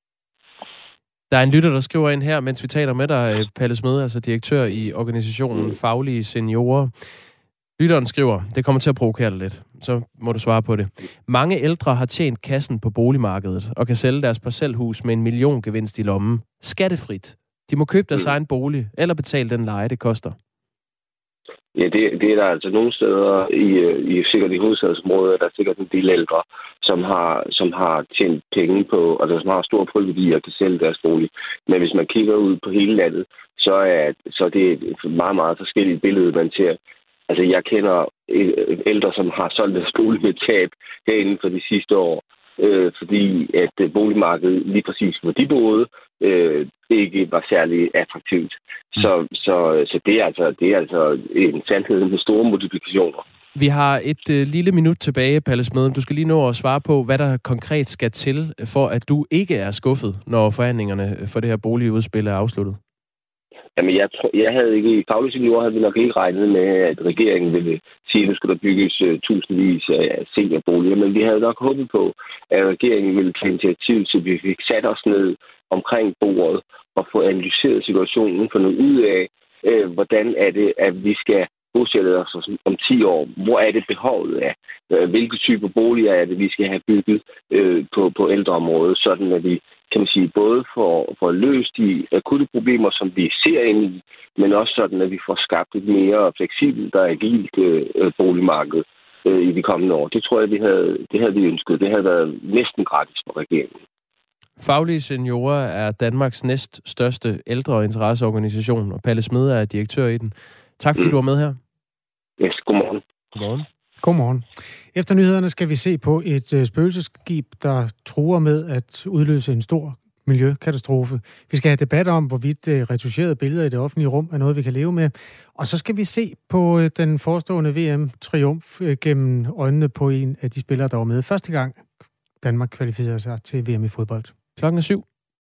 Der er en lytter, der skriver ind her, mens vi taler med dig, Palle Smed, altså direktør i organisationen mm. Faglige Seniorer. Lytteren skriver, det kommer til at provokere dig lidt, så må du svare på det. Mange ældre har tjent kassen på boligmarkedet og kan sælge deres parcelhus med en million gevinst i lommen. Skattefrit. De må købe deres egen bolig eller betale den leje, det koster. Ja, det, det er der altså nogle steder i, i sikkert i hovedstadsområdet, der er sikkert en del ældre, som har, som har tjent penge på, altså som har stor friværdi og kan sælge deres bolig. Men hvis man kigger ud på hele landet, så er, så er det et meget, meget forskelligt billede, man ser. Altså, jeg kender ældre, som har solgt deres bolig med tab herinde for de sidste år, øh, fordi at øh, boligmarkedet lige præcis, hvor de boede, øh, ikke var særlig attraktivt. Så, så, så det, er altså, det er altså en sandhed med store multiplikationer. Vi har et øh, lille minut tilbage, Palle Smed. Du skal lige nå at svare på, hvad der konkret skal til, for at du ikke er skuffet, når forhandlingerne for det her boligudspil er afsluttet. Jamen, jeg, jeg havde ikke, i faglige seniorer havde vi nok ikke regnet med, at regeringen ville sige, at nu skal der bygges uh, tusindvis af seniorboliger, men vi havde nok håbet på, at regeringen ville tage initiativ til, at vi fik sat os ned omkring bordet og få analyseret situationen, for noget ud af, øh, hvordan er det, at vi skal bosætte os om 10 år. Hvor er det behovet af? Øh, hvilke typer boliger er det, vi skal have bygget øh, på, på ældreområdet, sådan at vi kan man sige, både for, for at løse de akutte problemer, som vi ser ind i, men også sådan, at vi får skabt et mere fleksibelt og agilt øh, boligmarked øh, i de kommende år. Det tror jeg, vi havde, det havde vi ønsket. Det havde været næsten gratis for regeringen. Faglige Seniorer er Danmarks næst største ældre- og interesseorganisation, og Palle Smed er direktør i den. Tak fordi mm. du var med her. Yes, godmorgen. Godmorgen. Godmorgen. Efter nyhederne skal vi se på et øh, spøgelseskib, der truer med at udløse en stor miljøkatastrofe. Vi skal have debat om, hvorvidt øh, retuscherede billeder i det offentlige rum er noget, vi kan leve med. Og så skal vi se på øh, den forestående VM-triumf øh, gennem øjnene på en af de spillere, der var med første gang Danmark kvalificerede sig til VM i fodbold. Klokken er syv.